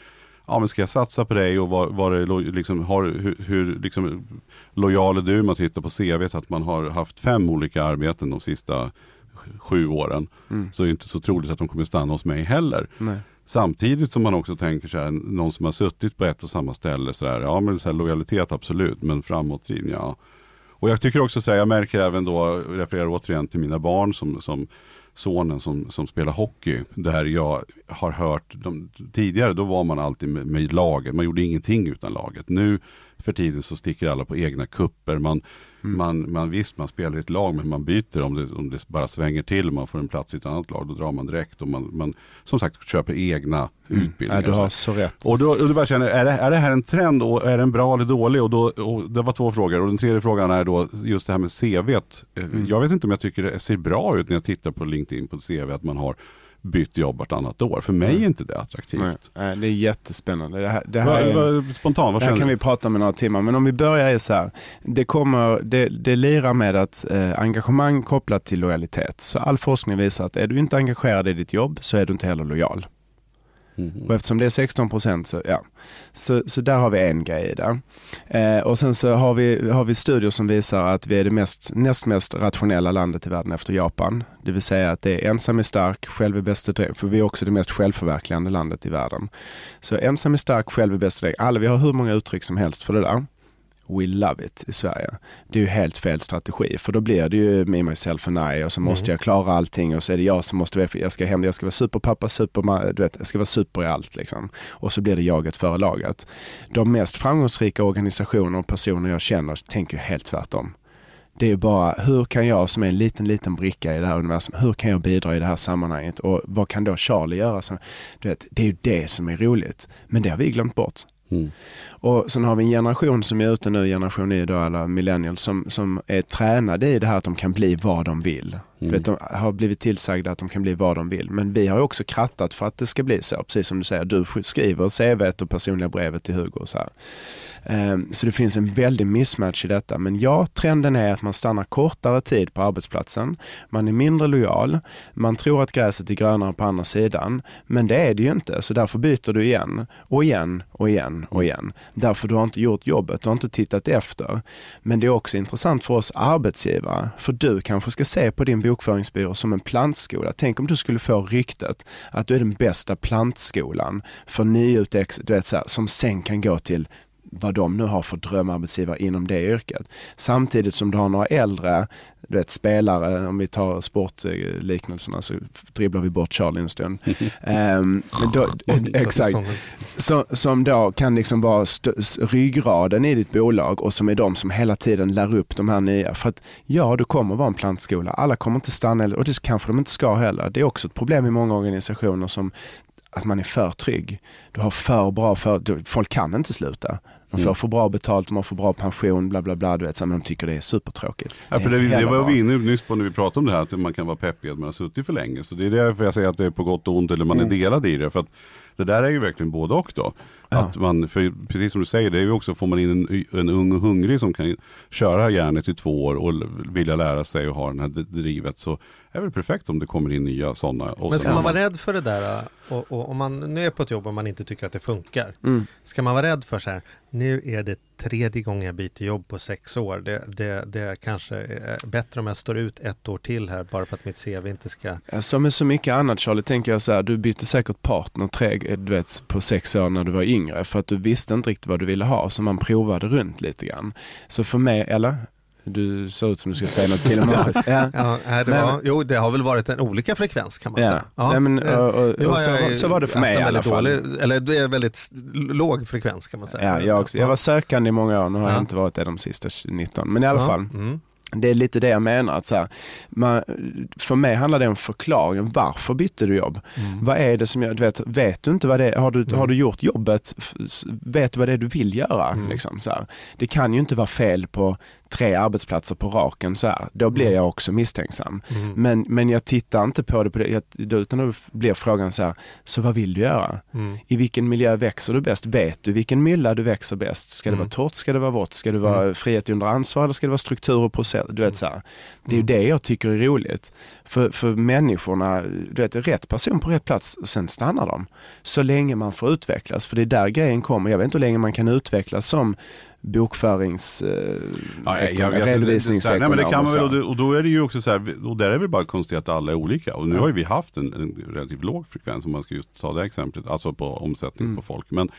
ja men ska jag satsa på dig och var, var det, liksom, har, hur, hur liksom, lojal är du om man tittar på CV att man har haft fem olika arbeten de sista sju åren. Mm. Så är det inte så troligt att de kommer stanna hos mig heller. Nej. Samtidigt som man också tänker så här, någon som har suttit på ett och samma ställe, så här, ja men så här, lojalitet absolut, men framåtdrivning, ja. Och jag tycker också så här, jag märker även då, refererar återigen till mina barn som, som sonen som, som spelar hockey, där jag har hört, de, tidigare då var man alltid med, med laget, man gjorde ingenting utan laget. Nu för tiden så sticker alla på egna kupper, man, Mm. man, man visst man spelar i ett lag men man byter om det, om det bara svänger till och man får en plats i ett annat lag, då drar man direkt och man, man som sagt köper egna Mm. utbildningar. Ja, du har så rätt. Och då, och då bara känner är det, är det här en trend och är den bra eller dålig? Och, då, och det var två frågor och den tredje frågan är då just det här med CV. Eh, Mm. Jag vet inte om jag tycker det ser bra ut när jag tittar på LinkedIn på CV att man har bytt jobb vartannat år. För mig är inte det attraktivt. Nej, det är jättespännande. Det här, det här, är, spontant, vad det här kan vi prata om i några timmar, men om vi börjar är så här. Det, kommer, det, det lirar med att eh, engagemang kopplat till lojalitet. Så all forskning visar att är du inte engagerad i ditt jobb så är du inte heller lojal. Mm. Och eftersom det är 16 procent så, ja. så, så där har vi en grej där. Eh, och sen så har vi, har vi studier som visar att vi är det mest, näst mest rationella landet i världen efter Japan. Det vill säga att det är ensam är stark, själv är bäst dräng, för vi är också det mest självförverkligande landet i världen. Så ensam är stark, själv är bäst dräng. Alla, vi har hur många uttryck som helst för det där. We love it i Sverige. Det är ju helt fel strategi för då blir det ju me, myself and I och så måste Mm. jag klara allting och så är det jag som måste vara, jag ska hem, jag ska vara superpappa, super, du vet, jag ska vara super i allt liksom. Och så blir det jaget före laget. De mest framgångsrika organisationer och personer jag känner tänker helt tvärtom. Det är ju bara, hur kan jag som är en liten, liten bricka i det här universum, hur kan jag bidra i det här sammanhanget och vad kan då Charlie göra? Som, du vet, det är ju det som är roligt. Men det har vi glömt bort. Mm. Och sen har vi en generation som är ute nu, generation Y då, alla millennials, som, som är tränade i det här att de kan bli vad de vill. Du vet, de har blivit tillsagda att de kan bli vad de vill. Men vi har också krattat för att det ska bli så. Precis som du säger, du skriver CVt och personliga brevet till Hugo. Och så. Ehm, så det finns en väldig mismatch i detta. Men ja, trenden är att man stannar kortare tid på arbetsplatsen. Man är mindre lojal. Man tror att gräset är grönare på andra sidan. Men det är det ju inte. Så därför byter du igen och igen och igen och igen. Därför du har inte gjort jobbet. Du har inte tittat efter. Men det är också intressant för oss arbetsgivare. För du kanske ska se på din bokföringsbyrå som en plantskola. Tänk om du skulle få ryktet att du är den bästa plantskolan för nyutex, du vet så här, som sen kan gå till vad de nu har för drömarbetsgivare inom det yrket. Samtidigt som du har några äldre du vet, spelare, om vi tar sportliknelserna så dribblar vi bort Charlie en stund. um, då, exakt. Så, som då kan liksom vara ryggraden i ditt bolag och som är de som hela tiden lär upp de här nya. För att ja, du kommer vara en plantskola. Alla kommer inte stanna och det kanske de inte ska heller. Det är också ett problem i många organisationer som att man är för trygg. Du har för bra för, folk kan inte sluta. De får mm. för bra betalt, de har för bra pension, bla bla bla. Du vet, men de tycker det är supertråkigt. Ja, för det, det, det var vi inne nyss på när vi pratade om det här, att man kan vara peppig att man har suttit för länge. Så det är därför jag säger att det är på gott och ont, eller man mm. är delad i det. För att det där är ju verkligen både och då. Ja. Att man, för precis som du säger, det är ju också, får man in en, en ung och hungrig som kan köra järnet i två år och vilja lära sig och ha den här drivet. Så är väl perfekt om det kommer in nya sådana. Men ska man vara rädd för det där? Och, och, om man nu är på ett jobb och man inte tycker att det funkar. Mm. Ska man vara rädd för så här, nu är det tredje gången jag byter jobb på sex år. Det, det, det kanske är bättre om jag står ut ett år till här bara för att mitt CV inte ska... Som med så mycket annat Charlie, tänker jag så här, du bytte säkert partner tre, du vet, på sex år när du var yngre för att du visste inte riktigt vad du ville ha så man provade runt lite grann. Så för mig, eller? Du ser ut som du ska säga något till ja. Ja, det var, jo, det har väl varit en olika frekvens kan man ja. säga. Ja, Nej, men, och, och, och så, så, var det för mig i alla fall. Dålig, eller det är väldigt låg frekvens kan man säga. Ja, jag, också. jag var sökande i många år, nu har jag inte varit det de sista 19. Men i alla fall. Mm det är lite det jag menar. Att så här, man, för mig handlar det om förklaringen. Varför bytte du jobb? Mm. Vad är det som jag, vet, vet du inte vad det är? Har du, mm. har du gjort jobbet? Vet du vad det är du vill göra? Mm. Liksom, så här. Det kan ju inte vara fel på tre arbetsplatser på raken så här, då blir mm. jag också misstänksam. Mm. Men, men jag tittar inte på det på det, utan då blir frågan så här, så vad vill du göra? Mm. I vilken miljö växer du bäst? Vet du vilken mylla du växer bäst? Ska det vara torrt? Ska det vara vått? Ska det vara frihet under ansvar eller ska det vara struktur och process? Du vet så här. Det är ju det jag tycker är roligt. För, för människorna, du vet, rätt person på rätt plats, sen stannar de. Så länge man får utvecklas, för det är där grejen kommer. Jag vet inte hur länge man kan utvecklas som bokförings eh, ja, jag, jag, redovisningsekonom. Nej, men det kan man väl, och, då är det ju också så här, och där är det bara konstigt att alla är olika. Och nu har ju vi haft en, en, relativt låg frekvens om man ska just ta det exemplet, alltså på omsättning mm. på folk. Men,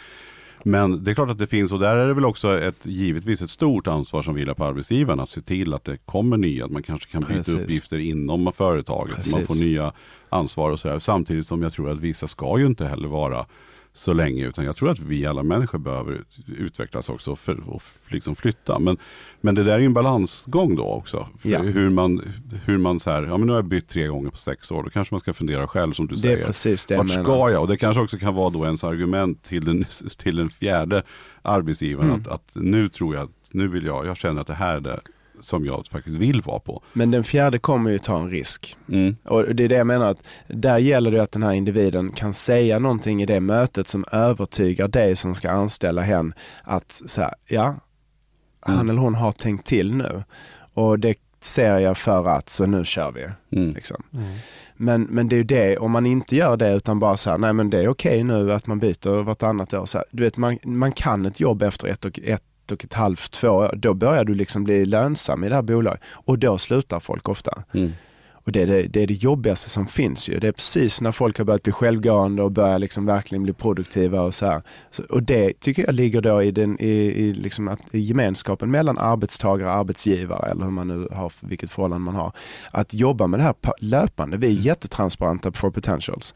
men det är klart att det finns och där är det väl också ett, givetvis ett stort ansvar som vilar på arbetsgivaren att se till att det kommer nya, att man kanske kan byta Precis. uppgifter inom företaget, Precis. man får nya ansvar och sådär. Samtidigt som jag tror att vissa ska ju inte heller vara så länge. Utan jag tror att vi alla människor behöver utvecklas också för, och liksom flytta. Men, men det där är en balansgång då också. Ja. Hur man, hur man så här, ja men nu har jag bytt tre gånger på sex år. Då kanske man ska fundera själv som du säger. Det är precis det Vart ska jag? Och det kanske också kan vara då ens argument till den, till den fjärde arbetsgivaren. Mm. Att, att nu tror jag, nu vill jag, jag känner att det här är det som jag faktiskt vill vara på. Men den fjärde kommer ju ta en risk. Mm. Och det är det jag menar att där gäller det att den här individen kan säga någonting i det mötet som övertygar dig som ska anställa hen att så här, ja, mm. han eller hon har tänkt till nu. Och det ser jag för att, så nu kör vi. Mm. Liksom. Mm. Men, men det är ju det, om man inte gör det utan bara så här, nej men det är okej nu att man byter vartannat år. Så här, du vet, man, man kan ett jobb efter ett och ett och ett halvt, två år, då börjar du liksom bli lönsam i det här bolaget. Och då slutar folk ofta. Mm. Och det är det, det är det jobbigaste som finns ju. Det är precis när folk har börjat bli självgående och börjar liksom verkligen bli produktiva och så här. Så, och det tycker jag ligger då i, den, i, i, liksom att, i gemenskapen mellan arbetstagare och arbetsgivare eller hur man nu har, vilket förhållande man har. Att jobba med det här löpande. Vi är jättetransparenta på For Potentials.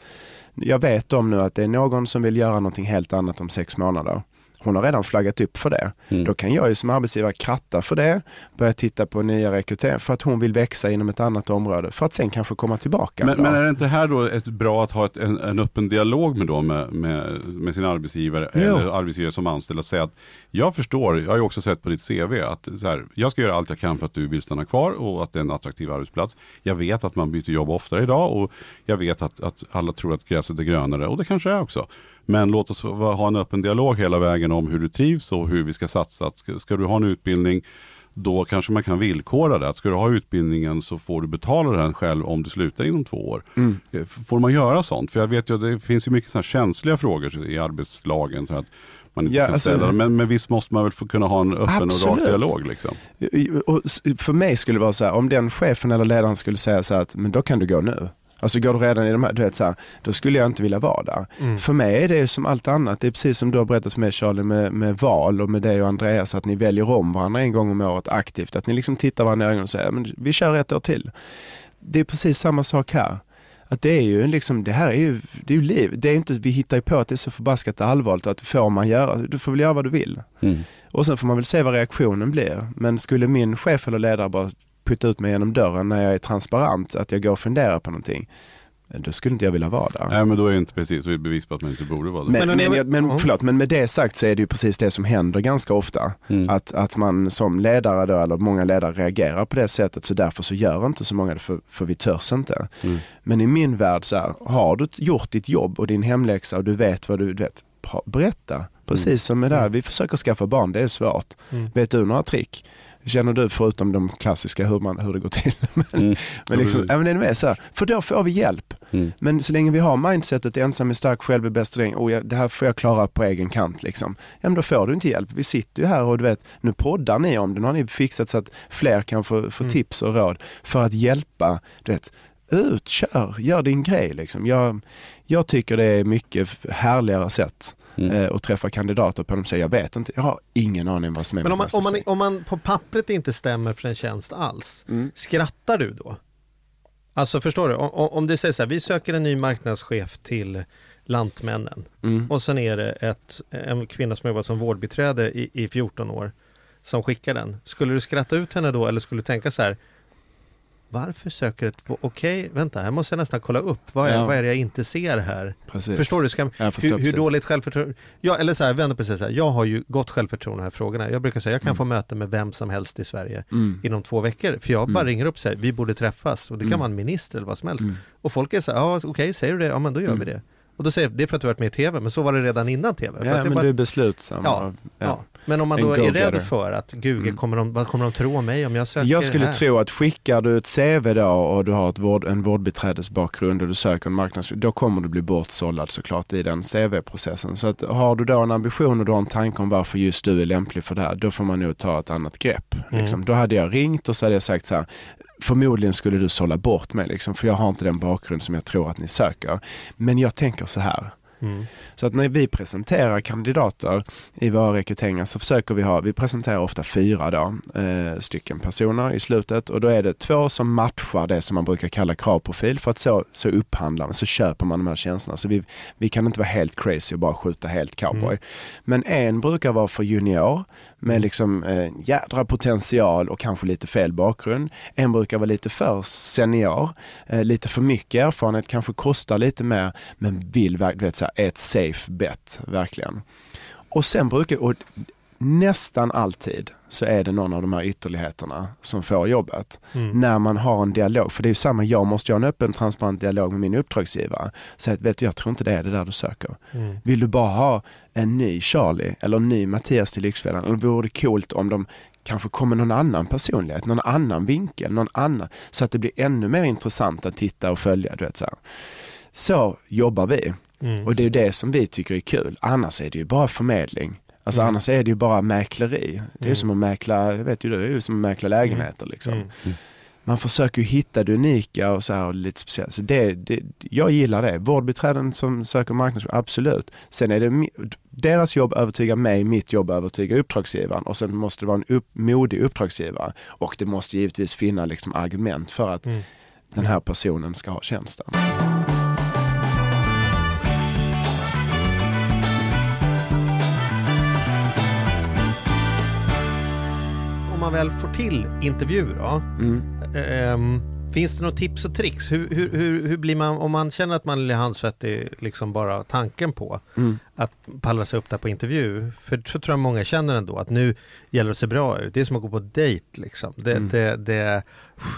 Jag vet om nu att det är någon som vill göra någonting helt annat om sex månader hon har redan flaggat upp för det. Mm. Då kan jag ju som arbetsgivare kratta för det, börja titta på nya rekryteringar för att hon vill växa inom ett annat område för att sen kanske komma tillbaka. en Men, men är det inte här då ett bra att ha ett, en, en öppen dialog med, då, med, med, med sin arbetsgivare Jo. eller arbetsgivare som anställd att säga att jag förstår, jag har ju också sett på ditt CV att så här, jag ska göra allt jag kan för att du vill stanna kvar och att det är en attraktiv arbetsplats. Jag vet att man byter jobb oftare idag och jag vet att, att alla tror att gräset är grönare och det kanske är också. Men låt oss ha en öppen dialog hela vägen om hur du trivs och hur vi ska satsa. Att Ska, ska du ha en utbildning då kanske man kan villkora det. Att ska du ha utbildningen så får du betala den själv om du slutar inom två år. Mm. Eh, Får man göra sånt? För jag vet ju, det finns ju mycket sådana känsliga frågor i arbetslagen. Så att man inte Ja, kan alltså- ställa men, men visst måste man väl få kunna ha en öppen och rak Absolut. dialog. Liksom. Och för mig skulle det vara så här, om den chefen eller ledaren skulle säga så här att, men då kan du gå nu. Alltså går du redan i de här, du vet så här, då skulle jag inte vilja vara där. Mm. För mig är det som allt annat, det är precis som du har berättat för mig Charlie med, med val och med dig och Andreas, att ni väljer om varandra en gång om året aktivt. Att ni liksom tittar varandra i ögonen och säger, men vi kör ett år till. Det är precis samma sak här. Att det är ju liksom, det här är ju, det är ju liv. Det är inte, vi hittar ju på att det är så förbaskat allvarligt att får man göra, du får väl göra vad du vill. Mm. Och sen får man väl se vad reaktionen blir. Men skulle min chef eller ledare bara putta ut mig genom dörren när jag är transparent, att jag går och funderar på någonting, då skulle inte jag vilja vara där. Nej men då är det inte precis, då är det bevis på att man inte borde vara det. Men, Men men, jag- men, förlåt, men med det sagt så är det ju precis det som händer ganska ofta. Mm. Att, att man som ledare då, eller många ledare reagerar på det sättet så därför så gör inte så många det för, för vi törs inte. Mm. Men i min värld så här, har du gjort ditt jobb och din hemläxa och du vet vad du du vet, berätta. Precis som med det här, vi försöker skaffa barn, det är svårt. Mm. Vet du några trick? Känner du förutom de klassiska hur, man, hur det går till? Mm. Men liksom, precis. ja, men det är med så här, för då får vi hjälp. Mm. Men så länge vi har mindsetet ensam är stark, själv är bäst dräng, oh, ja, det här får jag klara på egen kant liksom. Ja men då får du inte hjälp. Vi sitter ju här och du vet, nu poddar ni om det, nu har ni fixat så att fler kan få, få Mm. tips och råd för att hjälpa, du vet, ut, kör, gör din grej liksom. Jag, jag tycker det är mycket härligare sätt Mm. eh, att träffa kandidater på. De säger, jag vet inte, jag har ingen aning vad som är Men om man, om, man, om man på pappret inte stämmer för en tjänst alls, Mm. skrattar du då? Alltså förstår du, om, om det säger så här, vi söker en ny marknadschef till Lantmännen Mm. och sen är det ett, en kvinna som jobbat som vårdbiträde i, i 14 år som skickar den. Skulle du skratta ut henne då eller skulle du tänka så här varför söker ett... Okej, vänta, här måste jag nästan kolla upp. Vad är, Ja. vad är det jag inte ser här? Precis. Förstår du? Ska, Jag förstår hur, hur precis. dåligt självförtroende... Ja, eller så här, vända på sig så här. Jag har ju gott självförtroende i de här frågorna. Jag brukar säga, jag kan Mm. få möte med vem som helst i Sverige Mm. inom två veckor. För jag bara Mm. ringer upp och säger, vi borde träffas. Och det kan Mm. vara en minister eller vad som helst. Mm. Och folk är så här, ja okej, säger du det? Ja men då gör Mm. vi det. Och då säger jag, det är för att du har varit med i TV, men så var det redan innan TV. Ja, men bara, du är beslutsam. Ja, och- ja. Men om man då är rädd för att, gud, Mm. kommer de, vad kommer de tro om mig om jag söker Jag skulle här? tro att skickar du ett CV då och du har ett vård, en vårdbiträdesbakgrund och du söker en marknads... Då kommer du bli bortsållad såklart i den CV-processen. Så att har du då en ambition och du har en tanke om varför just du är lämplig för det här, då får man nog ta ett annat grepp. Mm. Liksom. Då hade jag ringt och så hade jag sagt så här, förmodligen skulle du sålla bort mig liksom, för jag har inte den bakgrund som jag tror att ni söker. Men jag tänker så här, Mm. så att när vi presenterar kandidater i våra rekryteringar så försöker vi ha, vi presenterar ofta fyra då, eh, stycken personer i slutet och då är det två som matchar det som man brukar kalla kravprofil för att så, så upphandlar man, så köper man de här tjänsterna. Så vi, vi kan inte vara helt crazy och bara skjuta helt cowboy. Mm. Men en brukar vara för junior med liksom eh, jädra potential och kanske lite fel bakgrund. En brukar vara lite för senior, eh, lite för mycket erfarenhet, kanske kostar lite mer men vill verkligen, vet, så här, är ett safe bet verkligen. Och sen brukar, och nästan alltid så är det någon av de här ytterligheterna som får jobbet. Mm. När man har en dialog, för det är ju samma, jag måste ha en öppen transparent dialog med min uppdragsgivare. Så att, vet du, jag tror inte det är det där du söker. Mm. Vill du bara ha en ny Charlie eller en ny Mattias till Lyxfällan? Eller vore det coolt om de kanske kommer någon annan personlighet, någon annan vinkel, någon annan, så att det blir ännu mer intressant att titta och följa. Du vet, så, här. så jobbar vi Mm. och det är det som vi tycker är kul. Annars är det ju bara förmedling. Alltså Mm. annars är det ju bara mäkleri. Det är ju Mm. som att mäkla, vet ju det, det är ju som att mäkla lägenheter liksom. Mm. Man försöker ju hitta det unika och så här och lite speciellt. Så det, det, jag gillar det. Vårdbiträden som söker marknadsföring, absolut. Sen är det deras jobb övertygar mig, mitt jobb övertygar uppdragsgivaren och sen måste det vara en upp, modig uppdragsgivare. Och det måste givetvis finna liksom argument för att Mm. den här personen ska ha tjänsten. Man väl får till intervju då. Mm. Ehm, finns det något tips och tricks? Hur, hur, hur, hur blir man, om man känner att man är handsvettig liksom bara tanken på Mm. att pallra sig upp där på intervju. För så tror jag många känner ändå att nu gäller det att se bra ut. Det är som att gå på dejt liksom. Det, Mm. det, det,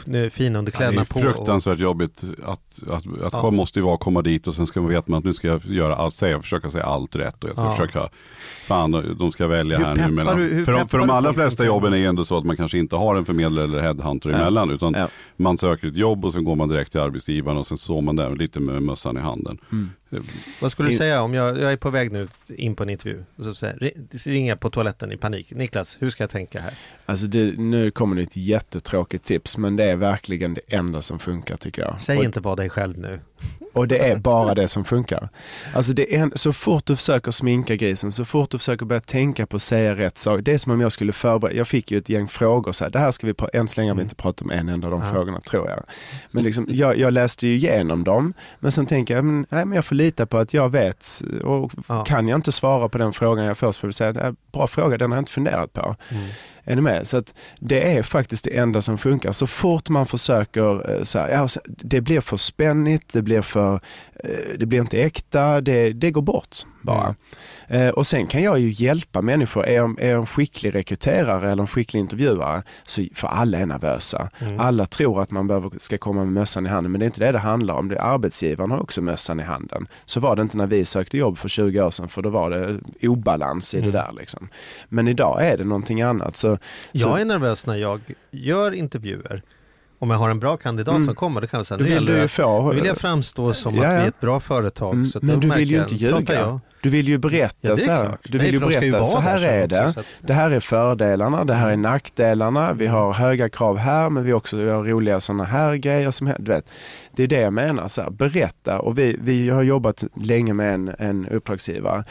nu finunderkläderna det är på. fruktansvärt jobbigt att, att, att Ja. måste ju vara att komma dit och sen ska man veta att nu ska jag göra allt, säga, försöka säga allt rätt och jag ska Ja. försöka, fan de ska välja Hur här nu mellan. du- för, de, för de allra flesta jobben är ju ändå så att man kanske inte har en förmedlare eller headhunter Ja. emellan utan Ja. man söker ett jobb och sen går man direkt till arbetsgivaren och sen står man där lite med mössan i handen. Mm. Vad skulle du säga om jag, jag är på väg nu in på en intervju och så säger, ri- ringer på toaletten i panik. Niklas, hur ska jag tänka här? Alltså det, nu kommer det ett jättetråkigt tips men det är verkligen det enda som funkar tycker jag. Säg och, inte var dig själv nu. Och det är bara det som funkar. Alltså det är en, så fort du försöker sminka grisen, så fort du försöker börja tänka på att säga rätt sak. Det är som om jag skulle förbereda, jag fick ju ett gäng frågor så här, det här ska vi, än så länge har vi Mm. inte pratat om en enda av de Ja. frågorna tror jag. Men liksom, jag, jag läste ju igenom dem, men sen tänker jag, men, nej men jag får lita på att jag vet och Ja. kan jag inte svara på den frågan jag först får säga, det är en bra fråga, den har jag inte funderat på. Mm. Är ni med? Så att det är faktiskt det enda som funkar. Så fort man försöker, eh, så här, ja, det blir för spännigt, det blir för, eh, det blir inte äkta, det, det går bort bara. Mm. Eh, Och sen kan jag ju hjälpa människor. Är jag, är jag en skicklig rekryterare eller en skicklig intervjuare, så för alla är nervösa. Mm. Alla tror att man behöver, ska komma med mössan i handen, men det är inte det det handlar om. Det, arbetsgivaren har också mössan i handen. Så var det inte när vi sökte jobb för 20 år sedan, för då var det obalans i Mm. det där. Liksom. Men idag är det någonting annat. Så, Jag är nervös när jag gör intervjuer. Om jag har en bra kandidat Mm. som kommer, då kan jag säga, då nu vill du få... vill jag framstå som Ja, att vi ja. är ett bra företag. Mm, Så men du vill ju inte ljuga. jag. Du vill ju berätta Ja, det är så här. klart. Du Nej, vill ju de ska ju berätta, vara så här är också, det. så att- Det här är fördelarna, det här är nackdelarna, vi har höga krav här men vi också vi har roliga sådana här grejer som. Du vet, det är det jag menar, så här, berätta och vi, vi har jobbat länge med en, en uppdragsgivare.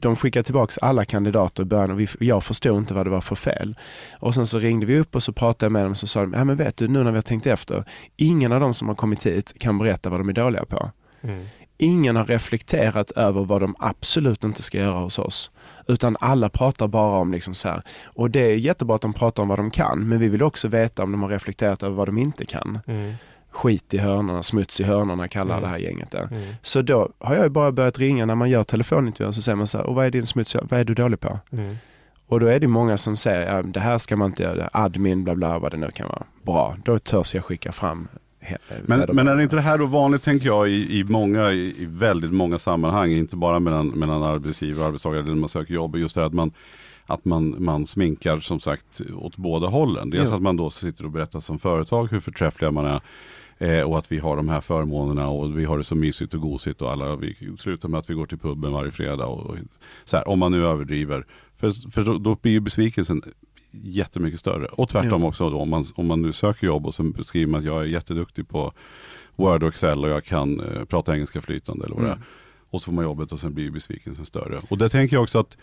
De skickade tillbaks alla kandidater i början och vi, jag förstod inte vad det var för fel. Och sen så ringde vi upp och så pratade jag med dem och så sa de, ja men vet du nu när vi har tänkt efter, ingen av dem som har kommit hit kan berätta vad de är dåliga på. Mm. Ingen har reflekterat över vad de absolut inte ska göra hos oss. Utan alla pratar bara om liksom så här. Och det är jättebra att de pratar om vad de kan, men vi vill också veta om de har reflekterat över vad de inte kan. Mm. Skit i hörnorna, smuts i hörnorna kallar Mm. det här gänget det. Mm. Så då har jag bara börjat ringa när man gör telefonintervjun så säger man så här, och vad är din smuts, vad är du dålig på? Mm. Och då är det många som säger, ja, det här ska man inte göra, admin, bla bla, vad det nu kan vara. Bra, då törs jag skicka fram Men, men är inte det här då vanligt tänker jag i, i, många, i, i väldigt många sammanhang, inte bara mellan, mellan arbetsgivare och arbetstagare eller när man söker jobb, just det här att man att man, man sminkar som sagt åt båda hållen. Dels Jo. att man då sitter och berättar som företag hur förträffliga man är eh, och att vi har de här förmånerna och vi har det så mysigt och gosigt och alla, vi slutar med att vi går till puben varje fredag. Och, och så här, om man nu överdriver. För, för då, då blir ju besvikelsen jättemycket större. Och tvärtom Ja. också då, om man, om man nu söker jobb och så skriver man att jag är jätteduktig på Word och Excel och jag kan eh, prata engelska flytande eller vad det är. Mm. Och så får man jobbet och sen blir besvikelsen större. Och det tänker jag också att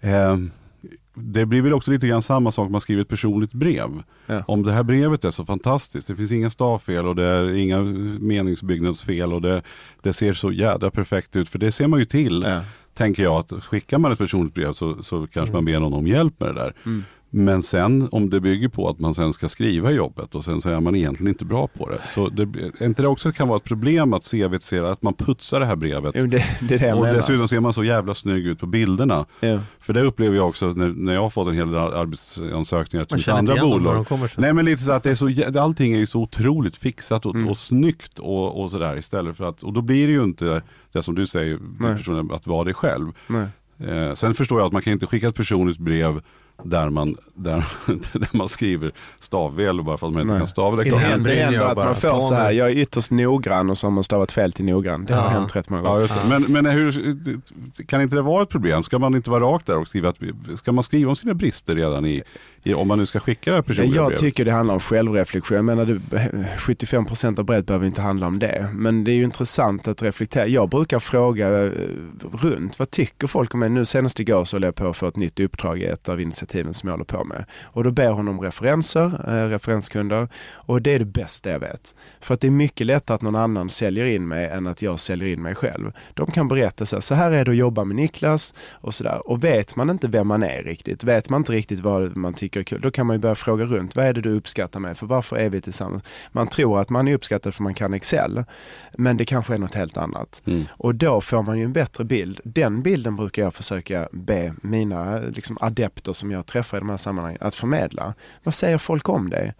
eh, det blir väl också lite grann samma sak om man skriver ett personligt brev. Ja. Om det här brevet är så fantastiskt, det finns inga stavfel och det är inga meningsbyggnadsfel och det, det ser så jädra perfekt ut. För det ser man ju till, Ja. tänker jag, att skickar man ett personligt brev så, så kanske man ber någon om hjälp med det där. Mm. Men sen om det bygger på att man sen ska skriva jobbet och sen så är man egentligen inte bra på det. Så det, är inte det också kan vara ett problem att CV ser att man putsar det här brevet. Det, det det Och menar. dessutom ser man så jävla snygg ut på bilderna. Ja. För det upplever jag också när, när jag har fått en hel del arbetsansökningar till mitt andra bolag. Nej men lite så att det är så, allting är ju så otroligt fixat och, Mm. och snyggt och, och sådär istället för att, och då blir det ju inte det som du säger, personen, att vara dig själv. Eh, sen förstår jag att man kan inte skicka ett personligt brev där man, där, där man skriver stavvel bara för att man inte Nej. kan stava. Det Det händer jag att man får så här, jag är ytterst noggrann och så har man stavat fel till noggrann. Det har Ja. hänt rätt många Ja, gånger. just det. Men, men hur, kan inte det vara ett problem? Ska man inte vara rakt där och skriva att, ska man skriva om sina brister redan i, i om man nu ska skicka det här personliga jag brevet? tycker det handlar om självreflektion. Jag menar, det, 75% av brevet behöver inte handla om det. Men det är ju intressant att reflektera. Jag brukar fråga eh, runt, vad tycker folk om mig? Nu senast igår så höll jag på att få ett nytt uppdrag i ett av ins- initiativen som jag håller på med. Och då ber hon om referenser, eh, referenskunder och det är det bästa jag vet. För att det är mycket lättare att någon annan säljer in mig än att jag säljer in mig själv. De kan berätta så här, så här är det att jobba med Niklas och sådär. Och vet man inte vem man är riktigt, vet man inte riktigt vad man tycker är kul, då kan man ju börja fråga runt. Vad är det du uppskattar mig för? Varför är vi tillsammans? Man tror att man är uppskattad för man kan Excel, men det kanske är något helt annat. Mm. Och då får man ju en bättre bild. Den bilden brukar jag försöka be mina liksom, adepter som jag jag träffar i de här sammanhangen att förmedla. Vad säger folk om dig?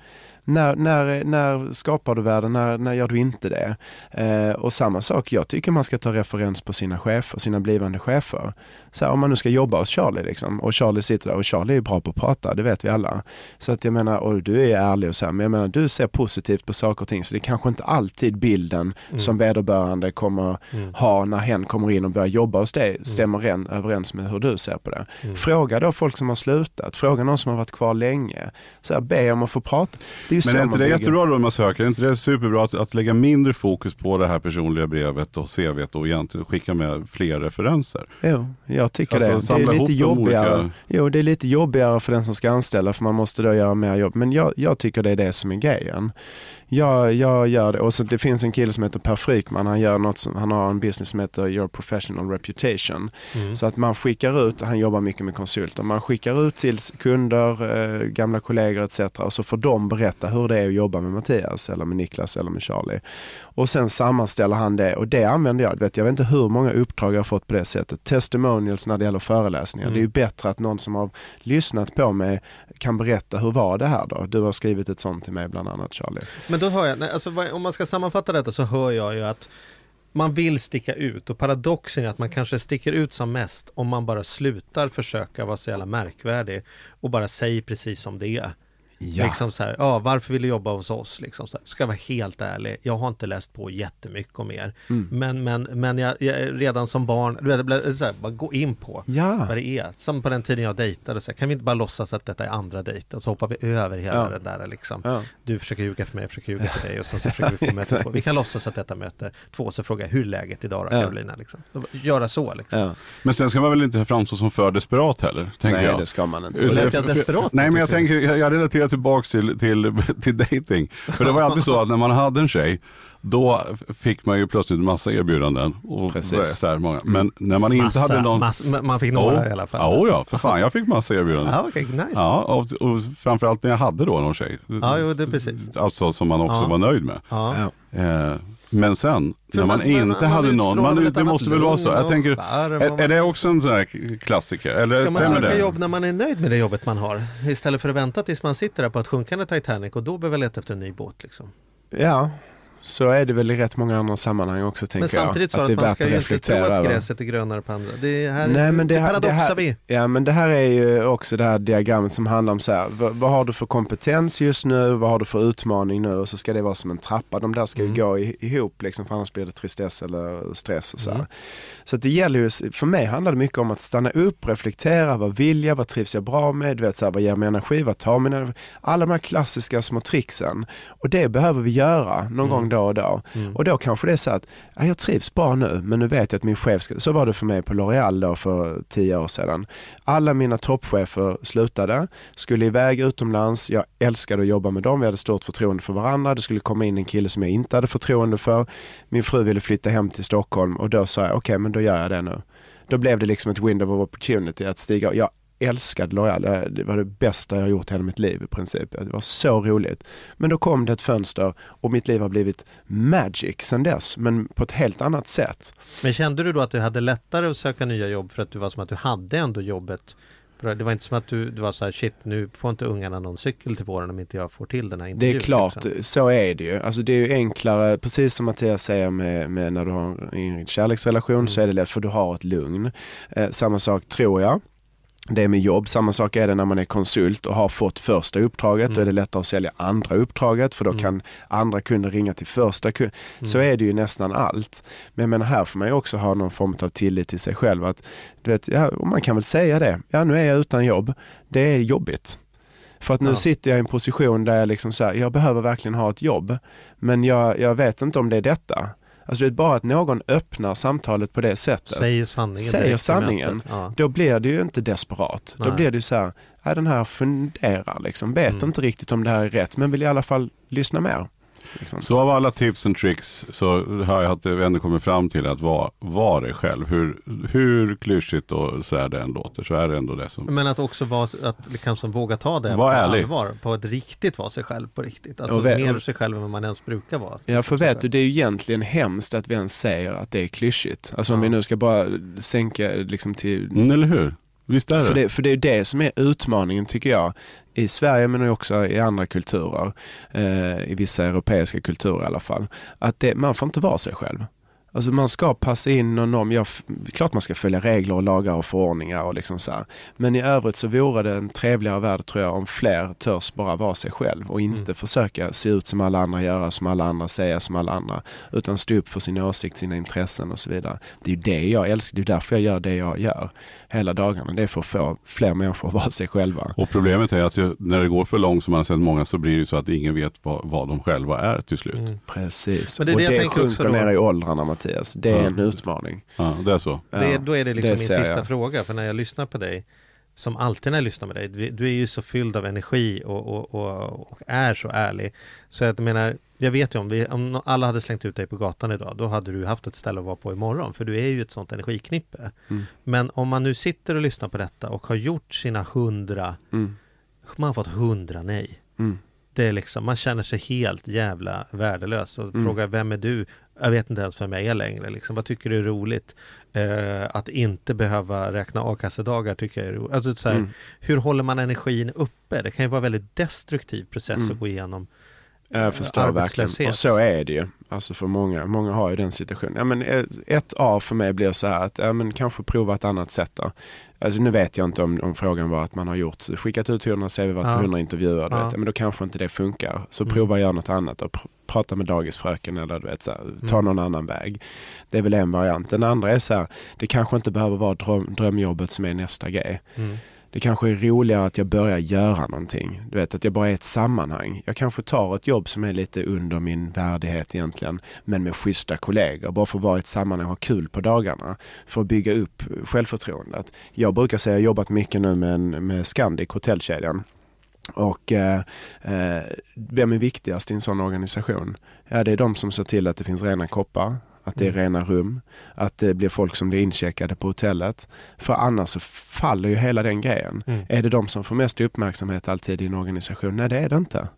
När, när, när skapar du världen, när, när gör du inte det? Eh, och samma sak, jag tycker man ska ta referens på sina chefer, sina blivande chefer. Så här, om man nu ska jobba hos Charlie liksom, och Charlie sitter där och Charlie är bra på att prata, det vet vi alla. Så att jag menar, och du är ärlig och så här, men jag menar du ser positivt på saker och ting, så det är kanske inte alltid bilden Mm. som vederbörande kommer Mm. ha när hen kommer in och börjar jobba hos dig stämmer ren, överens med hur du ser på det. Mm. Fråga då folk som har slutat, fråga någon som har varit kvar länge. Så här, be om att få prata. Det ju Men är inte det jättebra då när man söker? Är inte det superbra att, att lägga mindre fokus på det här personliga brevet och CVt och egentligen skicka med fler referenser? Jo, jag tycker Alltså, det. Det är lite jobbigare. olika- Jo, det är lite jobbigare för den som ska anställa för man måste då göra mer jobb. Men jag, jag tycker det är det som är grejen. Jag, jag gör det. Och så det finns en kille som heter Per Frykman. Han, gör något som, han har en business som heter Your Professional Reputation. Mm. Så att man skickar ut, han jobbar mycket med konsulter, man skickar ut till kunder, eh, gamla kollegor etc. Och så får de berätta hur det är att jobba med Mattias eller med Niklas eller med Charlie. Och sen sammanställer han det och det använder jag. Vet, jag vet inte hur många uppdrag jag har fått på det sättet. Testimonials när det gäller föreläsningar. Mm. Det är ju bättre att någon som har lyssnat på mig kan berätta hur var det här då? Du har skrivit ett sånt till mig bland annat Charlie. Men då hör jag, alltså, om man ska sammanfatta detta så hör jag ju att man vill sticka ut och paradoxen är att man kanske sticker ut som mest om man bara slutar försöka vara så jävla märkvärdig och bara säger precis som det är. Liksom så här, ja varför vill du jobba hos oss? Liksom så här, ska vara helt ärlig, jag har inte läst på jättemycket och mer. Mm. Men, men, men jag, jag redan som barn, du vet, så här, bara gå in på Ja. vad det är. Som på den tiden jag dejtade, så här, kan vi inte bara låtsas att detta är andra dejten? Så hoppar vi över hela Ja. det där liksom. Ja. Du försöker ljuga för mig, jag försöker ljuga för dig och sen så försöker vi få möte två. Vi kan låtsas att detta möte två, så frågar jag hur är läget idag då Ja. Carolina? Liksom. Göra så liksom. Ja. Men sen ska man väl inte framstå som för desperat heller, tänker Nej jag. det ska man inte. Lät jag desperat Nej men jag tänker, jag jag relaterar tillbaks till, till, till dating. För det var alltid så att när man hade en tjej, då fick man ju plötsligt massa erbjudanden. Och Precis. Så här många. Men när man inte Massa, hade någon... massa, man fick några Oh, i alla fall. Ja, oh ja, för fan jag fick massa erbjudanden. Ja, okej, nice. Ja, och, och framförallt när jag hade då någon tjej. Ja, jo, det är precis. Alltså som man också Ja. var nöjd med. Ja. Eh, men sen, För när man, man- inte man hade någon, man, det måste väl vara så. Jag tänker, är, är det också en sån här klassiker? Eller Ska man söka det? jobb när man är nöjd med det jobbet man har? Istället för att vänta tills man sitter där på ett sjunkande Titanic och då behöver leta efter en ny båt liksom. Ja, så är det väl i rätt många andra sammanhang också Men tänker jag. samtidigt så att att, man ska ju inte tro att gräset är grönare på andra. Det här, Nej, men det det här- det här-. Ja men det här är ju också det här diagrammet som handlar om så här, vad, vad har du för kompetens just nu, vad har du för utmaning nu och så ska det vara som en trappa. De där ska ju Mm. gå i, ihop liksom för annars blir det tristess eller stress och så här. Mm. Så det gäller ju, för mig handlar det mycket om att stanna upp, reflektera, vad vill jag, vad trivs jag bra med, du vet så här, vad ger mig energi, vad tar mig energi. Alla de här klassiska små tricksen. Och det behöver vi göra någon Mm. gång då och då. Mm. Och då kanske det är så att, ja, jag trivs bra nu, men nu vet jag att min chef ska, så var det för mig på L'Oreal då för tio år sedan. Alla mina toppchefer slutade, skulle iväg utomlands, jag älskade att jobba med dem, vi hade stort förtroende för varandra, det skulle komma in en kille som jag inte hade förtroende för. Min fru ville flytta hem till Stockholm och då sa jag, okej men då gör jag det nu. Då blev det liksom ett window of opportunity att stiga, jag älskade L'Oreal, Det- det var det bästa jag gjort i hela mitt liv i princip. Det var så roligt. Men då kom det ett fönster och mitt liv har blivit magic sedan dess, men på ett helt annat sätt. Men kände du då att du hade lättare att söka nya jobb för att du var som att du hade ändå jobbet? Det var inte som att du, du var så här, shit nu får inte ungarna någon cykel till våren om inte jag får till den här Det intervjun. är klart, liksom. så är det ju. Alltså det är ju enklare, precis som Mattias säger med, med när du har en kärleksrelation Mm. så är det lätt för du har ett lugn. Eh, samma sak tror jag. Det är med jobb, samma sak är det när man är konsult och har fått första uppdraget. Då är det lättare att sälja andra uppdraget för då Mm. kan andra kunder ringa till första kunden. Så Mm. är det ju nästan allt. Men menar här får man ju också ha någon form av tillit till sig själv. Att, du vet, ja, man kan väl säga det, ja nu är jag utan jobb, det är jobbigt. För att nu Ja. sitter jag i en position där jag liksom så här, jag behöver verkligen ha ett jobb. Men jag, jag vet inte om det är detta. Alltså det är bara att någon öppnar samtalet på det sättet. Säger sanningen. Säger sanningen. Ja. Då blir det ju inte desperat. Då Nej. blir det ju så här, ja, den här funderar liksom, vet Mm. inte riktigt om det här är rätt men vill i alla fall lyssna mer. Liksom. Så av alla tips och tricks så har jag att vi ändå kommit fram till att vara var dig själv. Hur, hur klyschigt och så här det än låter så är det ändå det som... Men att också vara, att liksom våga ta det Var på ärlig. allvar. På ett riktigt vara sig själv på riktigt. Alltså vä- mer sig själv än vad man ens brukar vara. Ja för vet du, det är ju egentligen hemskt att vi ens säger att det är klyschigt. Alltså om Ja. vi nu ska bara sänka liksom till Mm, eller hur? Visst är det? För det, för det är det som är utmaningen tycker jag. I Sverige men också i andra kulturer. Eh, I vissa europeiska kulturer i alla fall. Att det, man får inte vara sig själv. Alltså man ska passa in någon norm. Ja, f- klart man ska följa regler och lagar och förordningar och liksom så här. Men i övrigt så vore det en trevligare värld tror jag om fler törs bara vara sig själv och inte Mm. försöka se ut som alla andra, göra som alla andra, säga som alla andra. Utan stå upp för sin åsikt, sina intressen och så vidare. Det är ju det jag älskar, det är därför jag gör det jag gör hela dagarna. Det är för att få fler människor att vara sig själva. Och problemet är att när det går för långt som man har sett många så blir det så att ingen vet vad, vad de själva är till slut. Mm. Precis. Men det är och det jag det också sjunker då. ner i åldrarna Mattias. Det är Ja. en utmaning. Ja, det är så. Det, då är det liksom min ser sista jag. fråga, för när jag lyssnar på dig som alltid när jag lyssnar med dig, du, du är ju så fylld av energi och, och, och, och är så ärlig. Så jag menar, jag vet ju om, vi, om alla hade slängt ut dig på gatan idag, då hade du haft ett ställe att vara på imorgon, för du är ju ett sånt energiknippe. Mm. Men om man nu sitter och lyssnar på detta och har gjort sina hundra, Mm. man har fått hundra nej. Mm. Det är liksom, man känner sig helt jävla värdelös och Mm. frågar vem är du? Jag vet inte ens vem jag är längre. Liksom. Vad tycker du är roligt? Eh, att inte behöva räkna a-kassedagar tycker jag är roligt. Alltså, så här, Mm. Hur håller man energin uppe? Det kan ju vara en väldigt destruktiv process Mm. att gå igenom. Jag förstår verkligen. Och så är det ju. Alltså för många. Många har ju den situationen. Ja, men ett- ett A för mig blir så här att ja, men kanske prova ett annat sätt då. Alltså nu vet jag inte om, om frågan var att man har gjort, skickat ut 100 CV, varit Ja. på 100 intervjuer. Du Ja. Men då kanske inte det funkar. Så Mm. prova göra något annat och pr- prata med dagisfröken eller du vet, så här, ta Mm. någon annan väg. Det är väl en variant. Den andra är så här, det kanske inte behöver vara dröm, drömjobbet som är nästa grej. Mm. Det kanske är roligare att jag börjar göra någonting. Du vet att jag bara är ett sammanhang. Jag kanske tar ett jobb som är lite under min värdighet egentligen. Men med schyssta kollegor. Bara för att vara i ett sammanhang och ha kul på dagarna. För att bygga upp självförtroendet. Jag brukar säga, jag har jobbat mycket nu med, med Scandic, hotellkedjan. Och eh, eh, vem är viktigast i en sån organisation? Ja, det är de som ser till att det finns rena koppar, att det är rena rum, att det blir folk som blir incheckade på hotellet. För annars så faller ju hela den grejen. Mm. Är det de som får mest uppmärksamhet alltid i en organisation? Nej, det är det inte.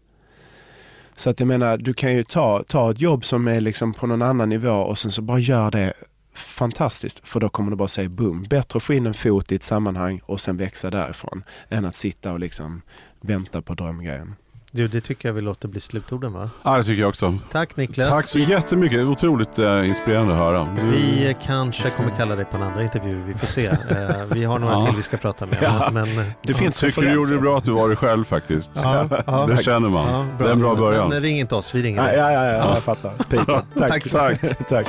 Så att jag menar, du kan ju ta, ta ett jobb som är liksom på någon annan nivå och sen så bara gör det fantastiskt. För då kommer du bara säga boom. Bättre att få in en fot i ett sammanhang och sen växa därifrån. Än att sitta och liksom vänta på drömgrejen. Du, det tycker jag vi låter bli slutorden va? Ja, det tycker jag också. Tack Niklas. Tack så jättemycket. Otroligt eh, inspirerande att höra. Du- Vi kanske kommer kalla dig på en andra intervju, vi får se. Eh, vi har några Ja. till vi ska prata med. Ja. Men, Det finns tycker du gjorde det referenser. bra att du var dig själv faktiskt. Ja, ja. det känner man. Ja, det är en bra början. Sen ring inte oss, vi ringer dig. ja, ja, ja, jag fattar. Pipa. Tack. Tack. Tack.